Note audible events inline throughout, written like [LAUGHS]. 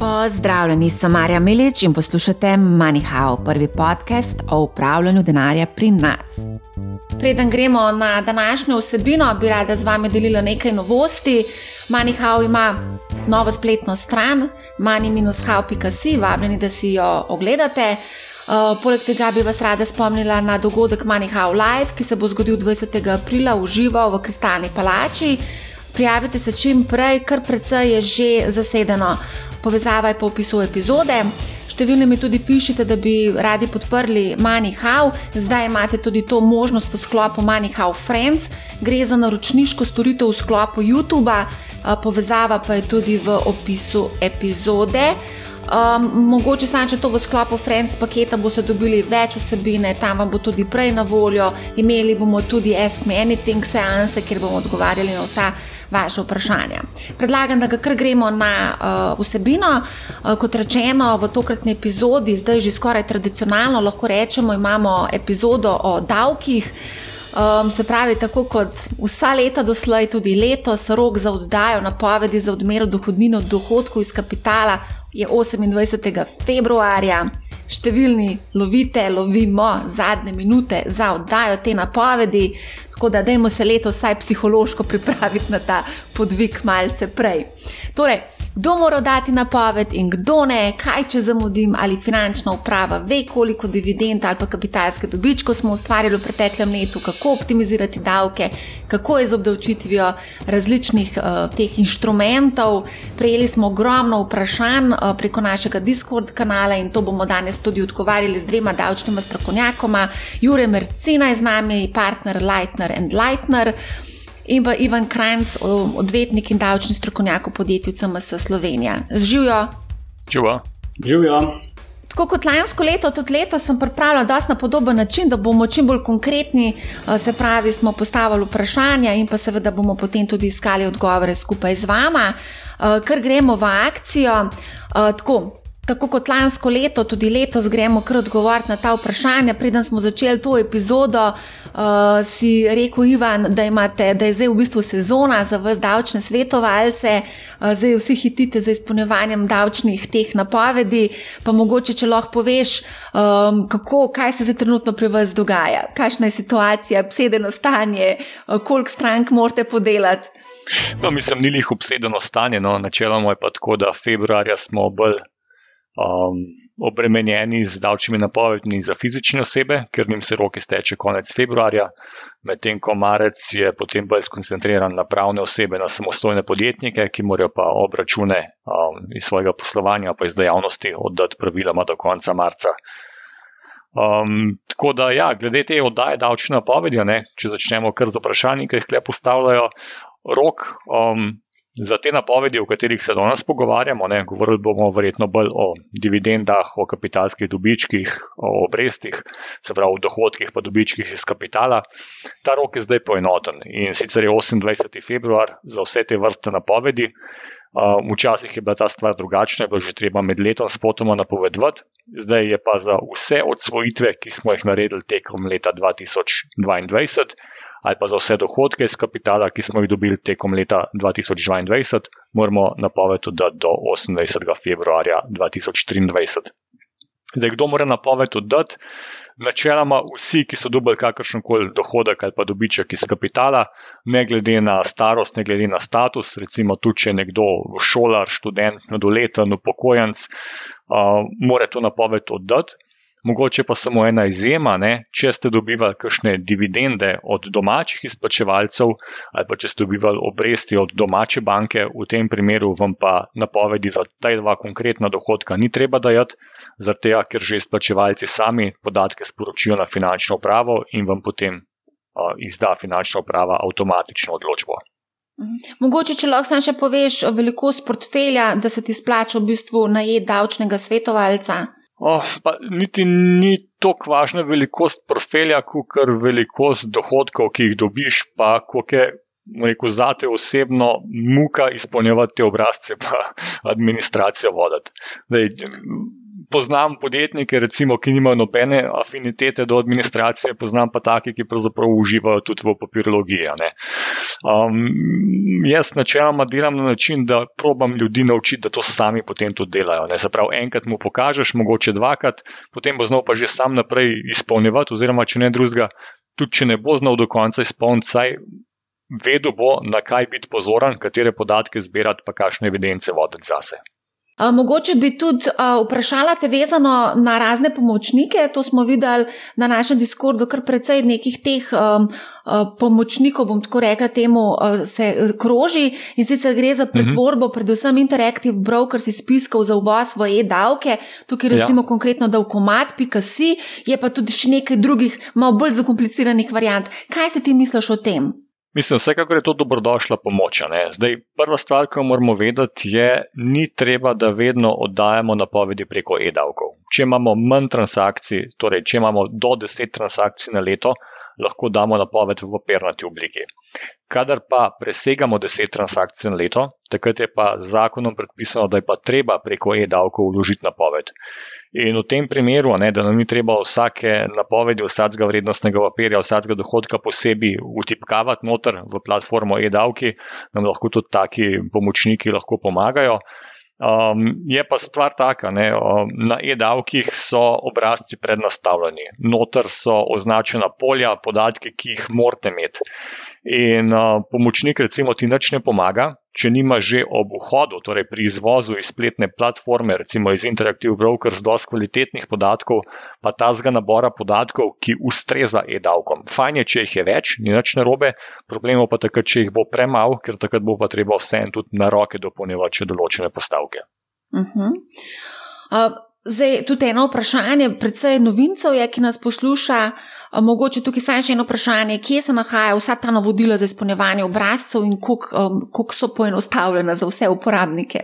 Pozdravljeni, sem Marja Milič in poslušate MoneyHow, prvi podcast o upravljanju denarja pri nas. Preden gremo na današnjo vsebino, bi rada z vami delila nekaj novosti. MoneyHow ima novo spletno stran, money-how.com, vabljeni, da si jo ogledate. Uh, poleg tega bi vas rada spomnila na dogodek MoneyHow Live, ki se bo zgodil 20. aprila v živo v Kristalni palači. Prijavite se čim prej, kar precej je že zasedeno. Povezava je po opisu epizode. Številni mi tudi pišete, da bi radi podprli MoneyHow, zdaj imate tudi to možnost v sklopu MoneyHow Friends, gre za naročniško storitev v sklopu YouTube, povezava pa je tudi v opisu epizode. Um, mogoče samo, če to v sklopu Friends paketa boste dobili več vsebine, tam vam bo tudi prej na voljo. Imeli bomo tudi Ask Me Anything seanse, kjer bomo odgovarjali na vsa vaše vprašanja. Predlagam, da kar gremo na uh, vsebino. Uh, kot rečeno, v tokratni epizodi, zdaj že skoraj tradicionalno, lahko rečemo, imamo epizodo o davkih. Um, se pravi, tako kot vsa leta doslej, tudi letos, rok za oddajo napovedi za odmero dohodnine od dohodkov iz kapitala je 28. februarja. Številni lovite, lovimo zadnje minute za oddajo te napovedi, tako da dajmo se letos vsaj psihološko pripraviti na ta podvig malce prej. Torej, kdo mora dati napoved in kdo ne, kaj če zamudim, ali finančna uprava ve, koliko dividend ali pa kapitalske dobičke smo ustvarili v preteklem letu, kako optimizirati davke, kako je z obdavčitvijo različnih uh, teh inštrumentov. Prejeli smo ogromno vprašanj uh, preko našega Discord kanala in to bomo danes tudi odgovarjali z dvema davčnima strokovnjakoma. Jure Mercina je z nami, partner Lightner and Lightner in pa Ivan Krajnc, odvetnik in davčni strokovnjak v podjetju CMS Slovenija. Živijo. Živijo. Tako kot lansko leto, tudi leto sem pripravljal na podoben način, da bomo čim bolj konkretni, se pravi, smo postavili vprašanja in pa seveda bomo potem tudi iskali odgovore skupaj z vama, ker gremo v akcijo. Tako, Tako kot lansko leto, tudi letos gremo kar odgovoriti na ta vprašanja. Preden smo začeli to epizodo, uh, si rekel, Ivan, da, imate, da je zdaj v bistvu sezona za vse davčne svetovalce, uh, zdaj vsi hitite za izpolnjevanjem davčnih teh napovedi. Pa mogoče, če lahko poveš, um, kako, kaj se zdaj trenutno pri vas dogaja, kakšna je situacija, obsedeno stanje, uh, koliko strank morate podelati. No, mislim, ni jih obsedeno stanje. No. Načeloma je pa tako, da februarja smo bolj um, obremenjeni z davčnimi napovedmi za fizične osebe, ker jim se roki steče konec februarja, medtem ko marec je potem bolj skoncentriran na pravne osebe, na samostojne podjetnike, ki morajo pa obračune um, iz svojega poslovanja, pa iz dejavnosti oddati praviloma do konca marca. Um, tako da, ja, glede te oddaje davčne napovedi, ne, če začnemo kar z vprašanji, ki jih le postavljajo, rok um, Za te napovedi, o katerih se danes pogovarjamo, ne, govorili bomo verjetno bolj o dividendah, o kapitalskih dobičkih, o obrestih, se pravi o dohodkih, pa dobičkih iz kapitala. Ta rok je zdaj poenoten in sicer je 28. februar za vse te vrste napovedi. Včasih je bila ta stvar drugačna, je bilo že treba med letom spotoma napovedovati, zdaj je pa za vse odsvojitve, ki smo jih naredili tekom leta 2022 ali pa za vse dohodke iz kapitala, ki smo jih dobili tekom leta 2022, moramo napovedati do 28. februarja 2023. Zdaj, kdo mora napovedati dati? Načeloma vsi, ki so dobili kakršen koli dohodek ali pa dobiček iz kapitala, ne glede na starost, ne glede na status, recimo tudi če je nekdo šolar, študent, mladoleten, upokojenc, uh, mora to napovedati oddati. Mogoče pa samo ena izjema, ne? če ste dobivali kakšne dividende od domačih izplačevalcev ali pa če ste dobivali obresti od domače banke, v tem primeru vam pa napovedi za ta dva konkretna dohodka ni treba dajati, zato ker že izplačevalci sami podatke sporočijo na finančno upravo in vam potem uh, izda finančna uprava avtomatično odločbo. Mhm. Mogoče, če lahko samo še poveš velikost portfelja, da se ti splača v bistvu najeti davčnega svetovalca. Oh, pa, niti ni tako važna velikost portfelja, kot je velikost dohodkov, ki jih dobiš, pa koliko je rekel, zate osebno muka izpolnjevati te obrazce, pa [LAUGHS] administracijo voditi. Poznam podjetnike, recimo, ki nimajo nobene afinitete do administracije, poznam pa take, ki pravzaprav uživajo tudi v papirologiji. Um, jaz načeloma delam na način, da probam ljudi naučiti, da to sami potem tudi delajo. Ne? Se pravi, enkrat mu pokažeš, mogoče dvakrat, potem bo znal pa že sam naprej izpolnjevati, oziroma če ne drugega, tudi če ne bo znal do konca izpolniti, saj vedel bo, na kaj biti pozoren, katere podatke zbirati, pa kakšne evidence voditi zase. Mogoče bi tudi uh, vprašala te vezano na razne pomočnike. To smo videli na našem Discordu, kar precej nekih teh um, pomočnikov, bom tako rekla, temu se kroži in sicer gre za mhm. pretvorbo, -huh. predvsem Interactive Brokers iz spiskov za uvoz v e-davke, tukaj ja. recimo ja. konkretno davkomat.si, je pa tudi še nekaj drugih, malo bolj zakompliciranih variant. Kaj se ti misliš o tem? Mislim, vsekakor je to dobrodošla pomoč. Zdaj, prva stvar, ki jo moramo vedeti, je, ni treba, da vedno oddajamo napovedi preko e-davkov. Če imamo manj transakcij, torej če imamo do 10 transakcij na leto, lahko damo napoved v papirnati obliki. Kadar pa presegamo 10 transakcij na leto, takrat je pa zakonom predpisano, da je pa treba preko e-davkov vložiti napoved. In v tem primeru, ne, da nam ni treba vsake napovedi vsakega vrednostnega papirja, vsakega dohodka posebej utipkavati noter v platformo e-davki, nam lahko tudi taki pomočniki lahko pomagajo. Um, je pa stvar taka, ne, um, na e-davkih so obrazci prednastavljeni, noter so označena polja, podatke, ki jih morate imeti. In uh, pomočnik, recimo, ti nič ne pomaga, če nima že ob vhodu, torej pri izvozu iz spletne platforme, recimo iz Interactive Brokers, dosti kvalitetnih podatkov, pa ta zga nabora podatkov, ki ustreza e-davkom. Fajn je, če jih je več, ni nič narobe, problemov pa takrat, če jih bo premalo, ker takrat bo pa treba vse en tudi na roke dopolnjevati določene postavke. Uh -huh. uh, Zdaj, tudi eno vprašanje, predvsej novincev je, ki nas posluša. Mogoče tukaj samo še eno vprašanje, kje se nahaja vsa ta navodila za izpolnjevanje obrazcev in koliko um, so poenostavljena za vse uporabnike.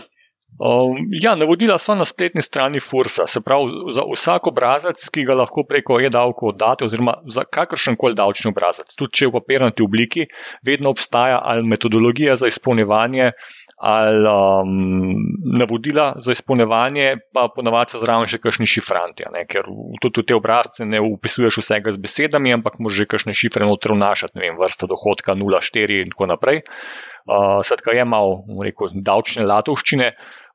[LAUGHS] um, ja, navodila so na spletni strani Fursa. Se pravi, za vsak obrazec, ki ga lahko preko e-davko oddate, oziroma za kakršen koli davčni obrazec, tudi če je v papirnati obliki, vedno obstaja ali metodologija za izpolnjevanje ali um, navodila za izpolnjevanje, pa ponavadi so zraven še kakšni šifranti, ne? ker tudi v te obrazce ne upisuješ vsega z besedami, ampak moraš že kakšne šifre noter vnašati, ne vem, vrsta dohodka 0,4 in tako naprej. Uh, Skratka, je malo, rekel, davčne latovščine. Vse,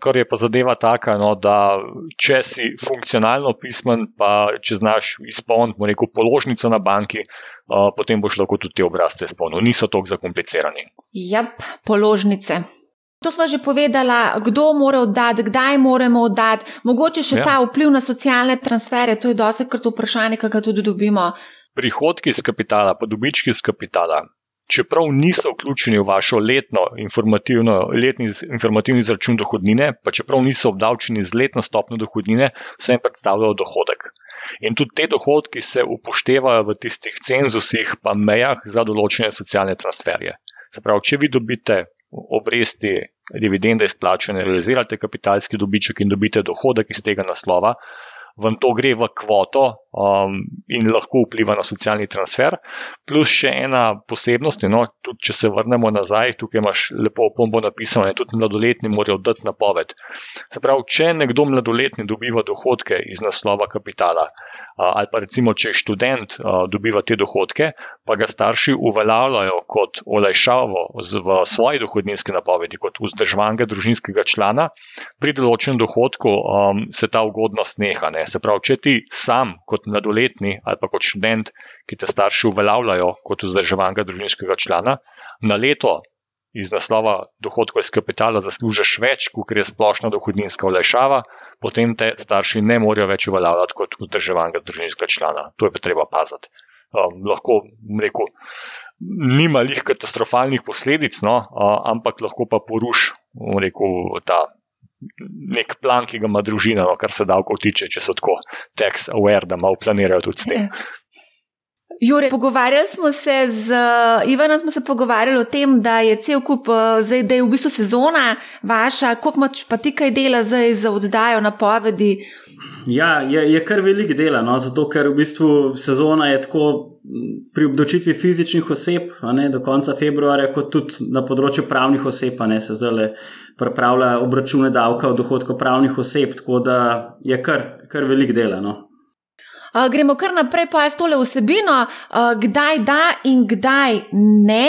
kar je pa zadeva taka, no, da če si funkcionalno pismen, pa če znaš izpolniti, rekel, položnico na banki, uh, potem boš lahko tudi te obrazce izpolnil. Niso tako zakomplicirani. Ja, položnice. To smo že povedali, kdo mora oddati, kdaj moramo oddati, mogoče še ja. ta vpliv na socialne transfere, to je dosti krat vprašanje, kaj tudi dobimo. Prihodki iz kapitala, pa dobički iz kapitala, čeprav niso vključeni v vašo letno letni informativni izračun dohodnine, pa čeprav niso obdavčeni z letno stopno dohodnine, vsem predstavljajo dohodek. In tudi te dohodki se upoštevajo v tistih cenzusih, pa mejah za določene socialne transferje. Se pravi, če vi dobite obresti, dividende izplačene, realizirate kapitalski dobiček in dobite dohodek iz tega naslova, vam to gre v kvoto um, in lahko vpliva na socialni transfer. Plus še ena posebnost, no, tudi če se vrnemo nazaj, tukaj imaš lepo opombo napisano, da tudi mladoletni morajo dati napoved. Se pravi, če nekdo mladoletni dobiva dohodke iz naslova kapitala, ali pa recimo, če študent dobiva te dohodke, pa ga starši uveljavljajo kot olajšavo v svoji dohodninski napovedi, kot vzdržvanega družinskega člana, pri določenem dohodku se ta ugodnost neha. Ne. Se pravi, če ti sam kot mladoletni ali pa kot študent, ki te starši uveljavljajo kot vzdržvanega družinskega člana, na leto iz naslova dohodkov iz kapitala zaslužiš več, kot je splošna dohodninska olajšava, potem te starši ne morejo več uveljavljati kot vzdrževanega družinskega člana. To je treba paziti. Um, lahko rekel, nima lih katastrofalnih posledic, no, uh, ampak lahko pa poruši ta nek plan, ki ga ima družina, no, kar se davkov tiče, če so tako tax aware, da malo planirajo tudi s tem. Jure, pogovarjali smo se z Ivanom, smo se pogovarjali o tem, da je cel kup, eh, zdaj, da je v bistvu sezona vaša, koliko imaš pa ti kaj dela zdaj za oddajo napovedi. Ja, je, je kar velik dela, no? zato ker v bistvu sezona je tako pri obdočitvi fizičnih oseb, ne, do konca februarja, kot tudi na področju pravnih oseb, ne se zdaj pripravlja obračune davka od dohodkov pravnih oseb, tako da je kar, kar velik dela. No? Uh, gremo kar naprej, pa je tole vsebino, uh, kdaj da in kdaj ne,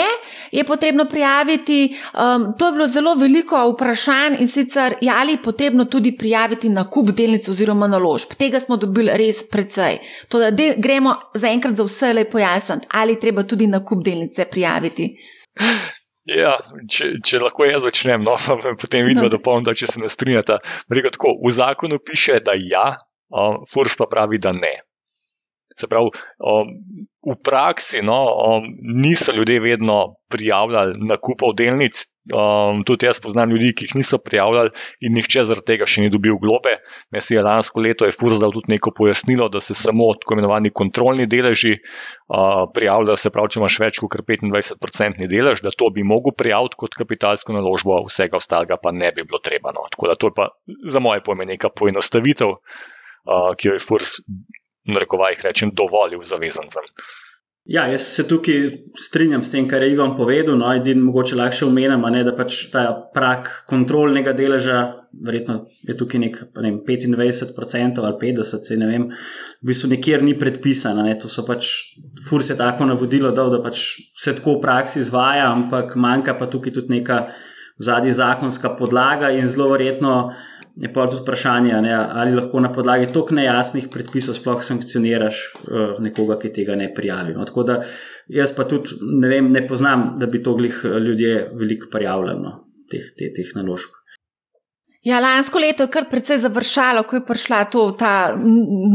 je potrebno prijaviti. Um, to je bilo zelo veliko vprašanj in sicer, ja, ali je potrebno tudi prijaviti na kup delnic oziroma naložb. Tega smo dobili res precej. To, da del, gremo zaenkrat za vse le pojasniti, ali treba tudi na kup delnice prijaviti. Ja, če, če lahko jaz začnem, no, potem vidim, no. da dopolnim, da če se ne strinjate. V zakonu piše, da ja, um, Furs pa pravi, da ne. Se pravi, um, v praksi no, um, niso ljudje vedno prijavljali nakupov delnic. Um, tudi jaz poznam ljudi, ki jih niso prijavljali in nihče zaradi tega še ni dobil globe. Mes je lansko leto je Furzdal tudi neko pojasnilo, da se samo tako imenovani kontrolni deleži uh, prijavljajo. Se pravi, če imaš več kot 25-odstotni delež, da to bi mogel prijaviti kot kapitalsko naložbo, vsega ostalega pa ne bi bilo treba. No. Tako da to je pa za moje pojme neka poenostavitev, uh, ki jo je Furz na rekovajih rečem, dovolil zavezancem. Ja, jaz se tukaj strinjam s tem, kar je Ivan povedal. No, edin mogoče lahko omenim, da pač ta prak kontrolnega deleža, verjetno je tukaj nek, ne vem, 25% ali 50%, ne vem, v bistvu nikjer ni predpisano. To so pač, furs je tako navodilo, da, da pač se tako v praksi izvaja, ampak manjka pa tukaj tudi neka zadnja zakonska podlaga in zelo verjetno je pa tudi vprašanje, ne, ali lahko na podlagi tako nejasnih predpisov sploh sankcioniraš uh, nekoga, ki tega ne prijavi. No, tako da jaz pa tudi ne, vem, ne poznam, da bi to glih eh, ljudje veliko prijavljali, no, teh, te, teh naložb. Ja, lansko leto je kar precej završalo, ko je prišla to, ta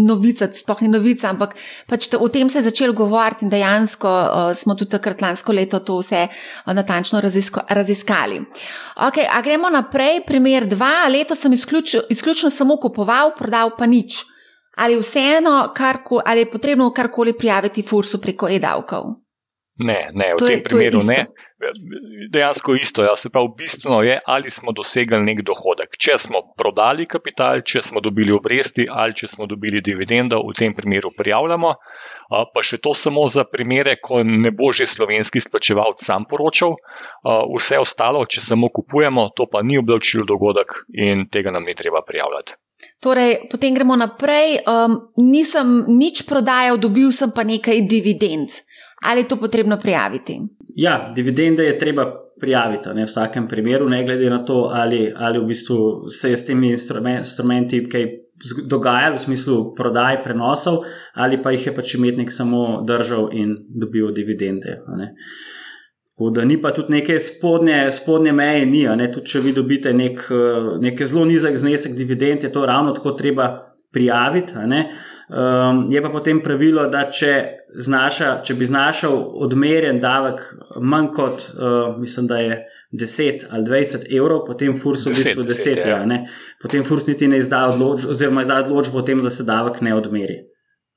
novica, sploh ni novica, ampak pač o tem se je začelo govoriti in dejansko uh, smo tudi takrat lansko leto to vse uh, natančno razisko, raziskali. Okay, a gremo naprej, primer dva, leto sem izključ, izključno samo kupoval, prodal pa nič. Ali, vseeno, karko, ali je potrebno karkoli prijaviti fursu preko e-davkov? Ne, ne, v to tem je, primeru ne dejansko isto. Ja. Se pravi, bistveno je, ali smo dosegli nek dohodek. Če smo prodali kapital, če smo dobili obresti ali če smo dobili dividendo, v tem primeru prijavljamo. Pa še to samo za primere, ko ne bo že slovenski splačevalc sam poročal. Vse ostalo, če samo kupujemo, to pa ni obdavčil dogodek in tega nam ni treba prijavljati. Torej, potem gremo naprej. Um, nisem nič prodajal, dobil sem pa nekaj dividend. Ali je to potrebno prijaviti? Ja, dividende je treba prijaviti ne, v vsakem primeru, ne glede na to, ali, ali v bistvu se je s temi instrumenti kaj dogajalo, v smislu prodaj, prenosov, ali pa jih je pač imetnik samo držal in dobil dividende. Tako da ni pa tudi neke spodnje, spodnje meje, ni. Tudi če vi dobite nek, nek zelo nizek znesek dividend, je to ravno tako treba prijaviti. Um, je pa potem pravilo, da če, znaša, če bi znašal odmerjen davek manj kot, uh, mislim, da je 10 ali 20 evrov, potem furs v bistvu 10, 10 ja, ja. potem furs niti ne izda odločbo, oziroma izda odločbo o tem, da se davek ne odmeri.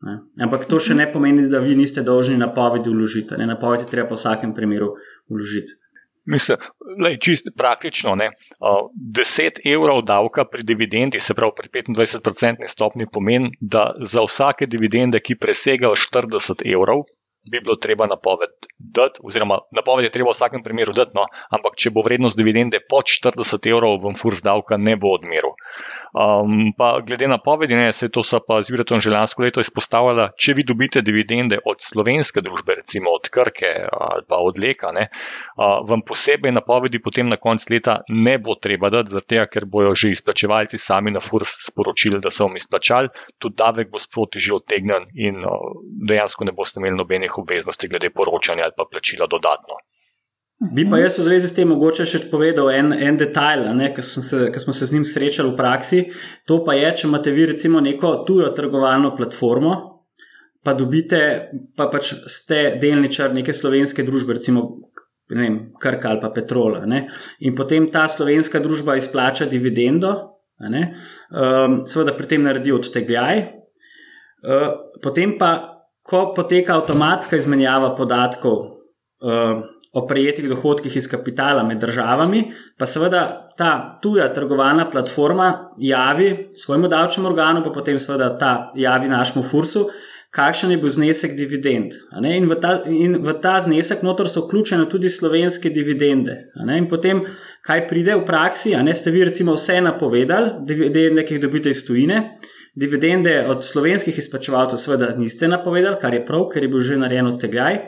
Ne. Ampak to še ne pomeni, da vi niste dolžni napovedi vložiti. Napovedi treba po vsakem primeru vložiti. Mislim, lej, čist praktično, ne, 10 evrov davka pri dividendi, se pravi pri 25-odstotni stopni, pomeni, da za vsake dividende, ki presegajo 40 evrov, bi bilo treba napoved dati, oziroma napoved je treba v vsakem primeru dati, no, ampak če bo vrednost dividende pod 40 evrov, vam furs davka ne bo odmeril. Um, pa glede na povedi, ne, se to so pa z Juretom že lansko leto izpostavljala, če vi dobite dividende od slovenske družbe, recimo od Krke ali pa od Leka, ne, uh, vam posebej na povedi potem na konc leta ne bo treba dati, zato ker bojo že izplačevalci sami na furs sporočili, da so vam izplačali, tudi davek bo sproti že odtegnen in uh, dejansko ne boste imeli nobenih obveznosti glede poročanja ali pa plačila dodatno. Bi pa jaz v zvezi s tem mogoče še povedal en, en detajl, ki smo se z njim srečali v praksi. To pa je, če imate vi recimo neko tujo trgovalno platformo, pa dobite, pa pač ste delničar neke slovenske družbe, recimo vem, Krka ali pa Petrola. Ne? In potem ta slovenska družba izplača dividendo, um, seveda pri tem naredi odtegljaj, uh, potem pa ko poteka avtomatska izmenjava podatkov uh, o prejetih dohodkih iz kapitala med državami, pa seveda ta tuja trgovalna platforma javi svojemu davčnemu organu, pa potem seveda ta javi našemu fursu, kakšen je bil znesek dividend. In v, ta, in v ta znesek notor so vključene tudi slovenske dividende. In potem, kaj pride v praksi, a ne ste vi recimo vse napovedali, dividende, ki jih dobite iz tujine. Dividende od slovenskih izplačevalcev, seveda, niste napovedali, kar je prav, ker je bil že narejen odtegaj.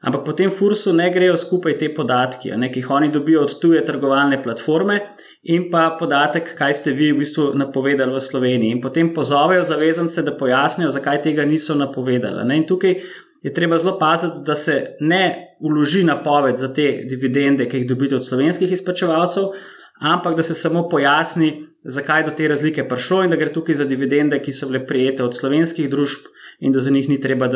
Ampak potem Fursu ne grejo skupaj te podatki, ki jih oni dobijo od tuje trgovalne platforme in pa podatek, kaj ste vi v bistvu napovedali v Sloveniji. In potem pozovejo zavezance, da pojasnijo, zakaj tega niso napovedali. Ne? In tukaj je treba zelo paziti, da se ne uloži napoved za te dividende, ki jih dobite od slovenskih izplačevalcev, ampak da se samo pojasni, zakaj do te razlike prišlo in da gre tukaj za dividende, ki so bile prijete od slovenskih družb in da za njih ni treba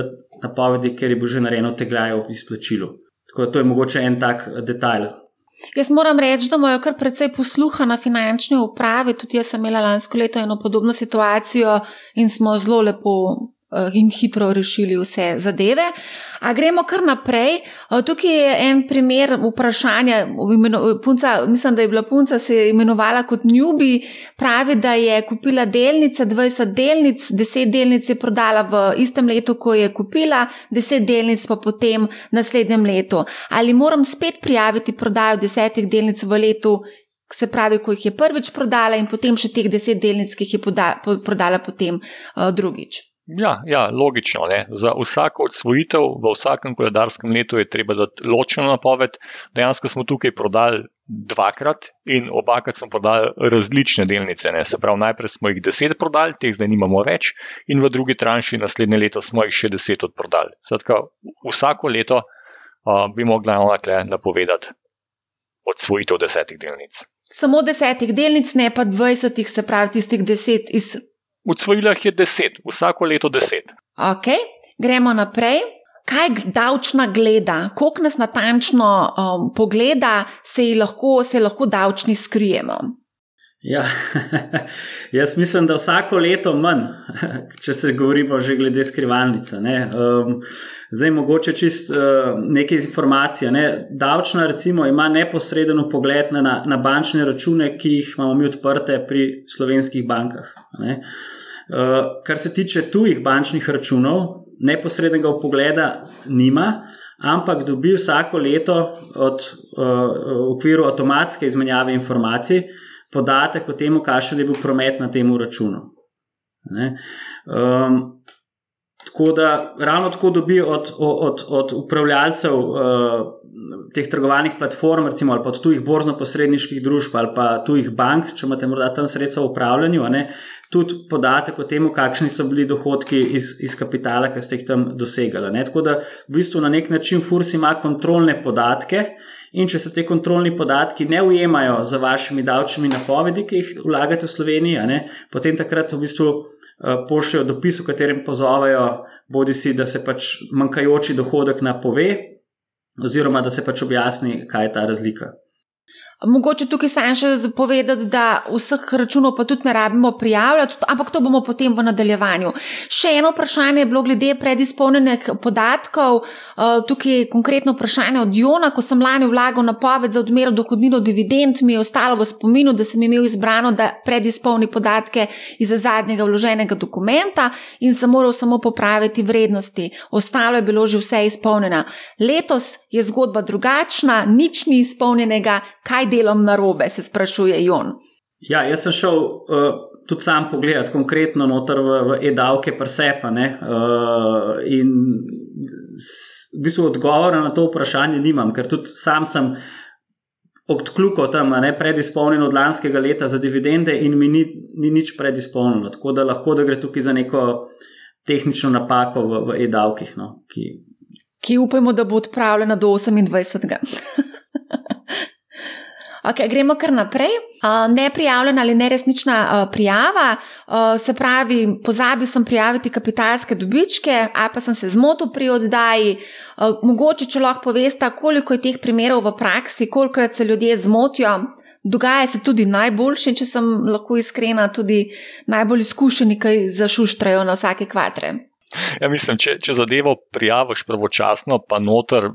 napovedi, ker je bil že narejeno teglaje v izplačilu. Tako da to je mogoče en tak detajl. Jaz moram reči, da imajo kar precej posluha na finančni upravi. Tudi jaz sem imela lansko leto eno podobno situacijo in smo zelo lepo Eh, in hitro rešili vse zadeve. A gremo kar naprej. Eh, tukaj je en primer vprašanja. Punca, mislim, da je bila punca se imenovala kot Njubi. Pravi, da je kupila delnice, 20 delnic, 10 delnic je prodala v istem letu, ko je kupila, 10 delnic pa potem naslednjem letu. Ali moram spet prijaviti prodajo desetih delnic v letu? Se pravi, ko jih je prvič prodala, in potem še teh deset delnic, ki jih je poda, po, prodala potem uh, drugič. Ja, ja logično. Ne. Za vsako odsvojitev v vsakem koledarskem letu je treba dati ločeno napoved. Dejansko smo tukaj prodali dvakrat in obakrat smo prodali različne delnice. Ne. Se pravi, najprej smo jih deset prodali, teh zdaj nimamo več, in v drugi tranši naslednje leto smo jih še deset odprodali. Skratka, vsako leto uh, bi mogla ona napovedati odsvojitev desetih delnic. Samo desetih delnic, ne pa dvajsetih, se pravi, tistih deset iz Odsvojila jih je deset, vsako leto deset. Ok, gremo naprej. Kaj davčna gleda, koliko nas natančno um, pogleda, se lahko, se lahko davčni skrijemo? Ja, [LAUGHS] jaz mislim, da vsako leto manj, [LAUGHS] če se govorimo že glede skrivalnice. Ne. Um, zdaj, mogoče čist uh, nekaj informacij. Ne. Davčna, recimo, ima neposreden pogled na, na bančne račune, ki jih imamo mi odprte pri slovenskih bankah. Ne. Uh, kar se tiče tujih bančnih računov, neposrednega upogleda nima, ampak dobi vsako leto od, uh, v okviru avtomatske izmenjave informacij podatek o tem, kakšen je bil promet na tem računu. Um, tako da ravno tako dobi od, od, od upravljalcev uh, teh trgovalnih platform, recimo ali pa od tujih borzno-posredniških družb ali pa tujih bank, če imate morda tam sredstva v upravljanju, ne, tudi podatek o tem, kakšni so bili dohodki iz, iz kapitala, ki ste jih tam dosegali. Ne. Tako da v bistvu na nek način FURS ima kontrolne podatke. In če se te kontrolni podatki ne ujemajo za vašimi davčnimi napovedi, ki jih vlagate v Sloveniji, ne, potem takrat v bistvu uh, pošljajo dopis, v katerem pozovejo, bodi si, da se pač manjkajoči dohodek napove, oziroma da se pač objasni, kaj je ta razlika. Mogoče tukaj sam še zapovedati, da vseh računov pa tudi ne rabimo prijavljati, ampak to bomo potem v nadaljevanju. Še eno vprašanje je bilo glede predizpolnjenih podatkov. Eh, tukaj je konkretno vprašanje od Jona, ko sem lani vlagal napoved za odmero dohodnino dividend, mi je ostalo v spominu, da sem imel izbrano, da predizpolni podatke iz zadnjega vloženega dokumenta in sem moral samo popraviti vrednosti. Ostalo je bilo že vse izpolnjeno. Letos je zgodba drugačna, nič ni izpolnjenega. Kaj delam na robe, se sprašuje Jon. Ja, jaz sem šel uh, tudi sam pogledat, konkretno noter v, v e-davke, presepa. Uh, in v bistvu odgovora na to vprašanje nimam, ker tudi sam sem. Odkljukal tam, ne predizpolnjeno od lanskega leta za dividende, in mi ni, ni nič predizpolnjeno. Tako da lahko da gre tukaj za neko tehnično napako v, v e-davkih. No, ki... ki upajmo, da bo odpravljena do 28. [LAUGHS] Okay, gremo kar naprej. Uh, neprijavljena ali neresnična uh, prijava, uh, se pravi, pozabil sem prijaviti kapitalske dobičke, ali pa sem se zmotil pri oddaji. Uh, mogoče, če lahko poveste, koliko je teh primerov v praksi, kolikrat se ljudje zmotijo. Dogaja se tudi najboljši, če sem lahko iskrena, tudi najbolj izkušeni, ki zašuštrajo na vsake kvatre. Ja, mislim, če, če zadevo prijaviš pravočasno, pa noter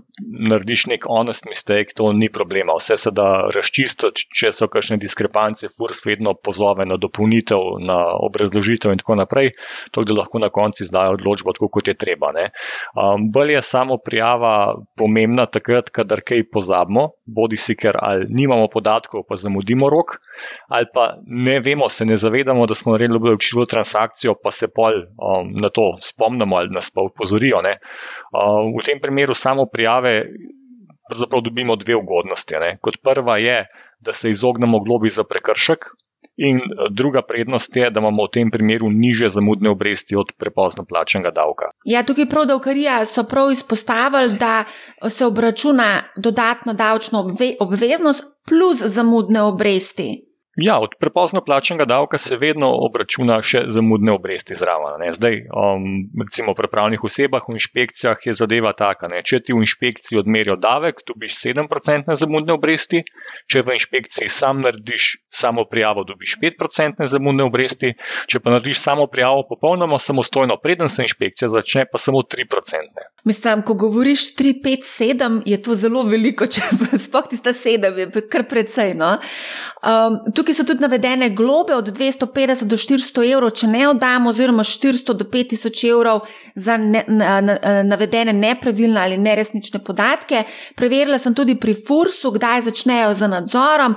narediš nek honest mistake, to ni problema. Vse se da razčistiti, če so kakšne diskrepance, furs vedno pozove na dopolnitev, na obrazložitev in tako naprej, to, da lahko na koncu izdajo odločbo tako, kot je treba. Um, bolje je samo prijava pomembna takrat, kadar kaj pozabimo, bodi si ker ali nimamo podatkov, pa zamudimo rok, ali pa ne vemo, se ne zavedamo, da smo naredili obdavčljivo transakcijo, pa se pol um, na to spomnimo ali nas pa upozorijo. Uh, v tem primeru samo prijave. Pravzaprav dobimo dve ugodnosti. Ne. Kot prva je, da se izognemo globi za prekršek, in druga prednost je, da imamo v tem primeru niže zamudne obresti od prepozno plačenega davka. Ja, tukaj prav davkarija so prav izpostavili, da se obračuna dodatna davčna obveznost plus zamudne obresti. Ja, od prepozno plačenega davka se vedno obračuna še zamudne obresti zraven. Zdaj, um, recimo pri pravnih osebah v inšpekcijah je zadeva taka. Ne? Če ti v inšpekciji odmerijo davek, dobiš 7% zamudne obresti, če v inšpekciji sam narediš samo prijavo, dobiš 5% zamudne obresti, če pa narediš samo prijavo popolnoma samostojno, preden se inšpekcija začne, pa samo 3%. Mislim, ko govoriš 3, 5, 7, je to zelo veliko, [LAUGHS] če pa spoh ti sta 7, je kar precej. No? Um, tukaj so tudi navedene globe od 250 do 400 evrov, če ne oddamo, oziroma 400 do 5000 evrov za ne, na, na, navedene nepravilne ali neresnične podatke. Preverila sem tudi pri Fursu, kdaj začnejo z nadzorom.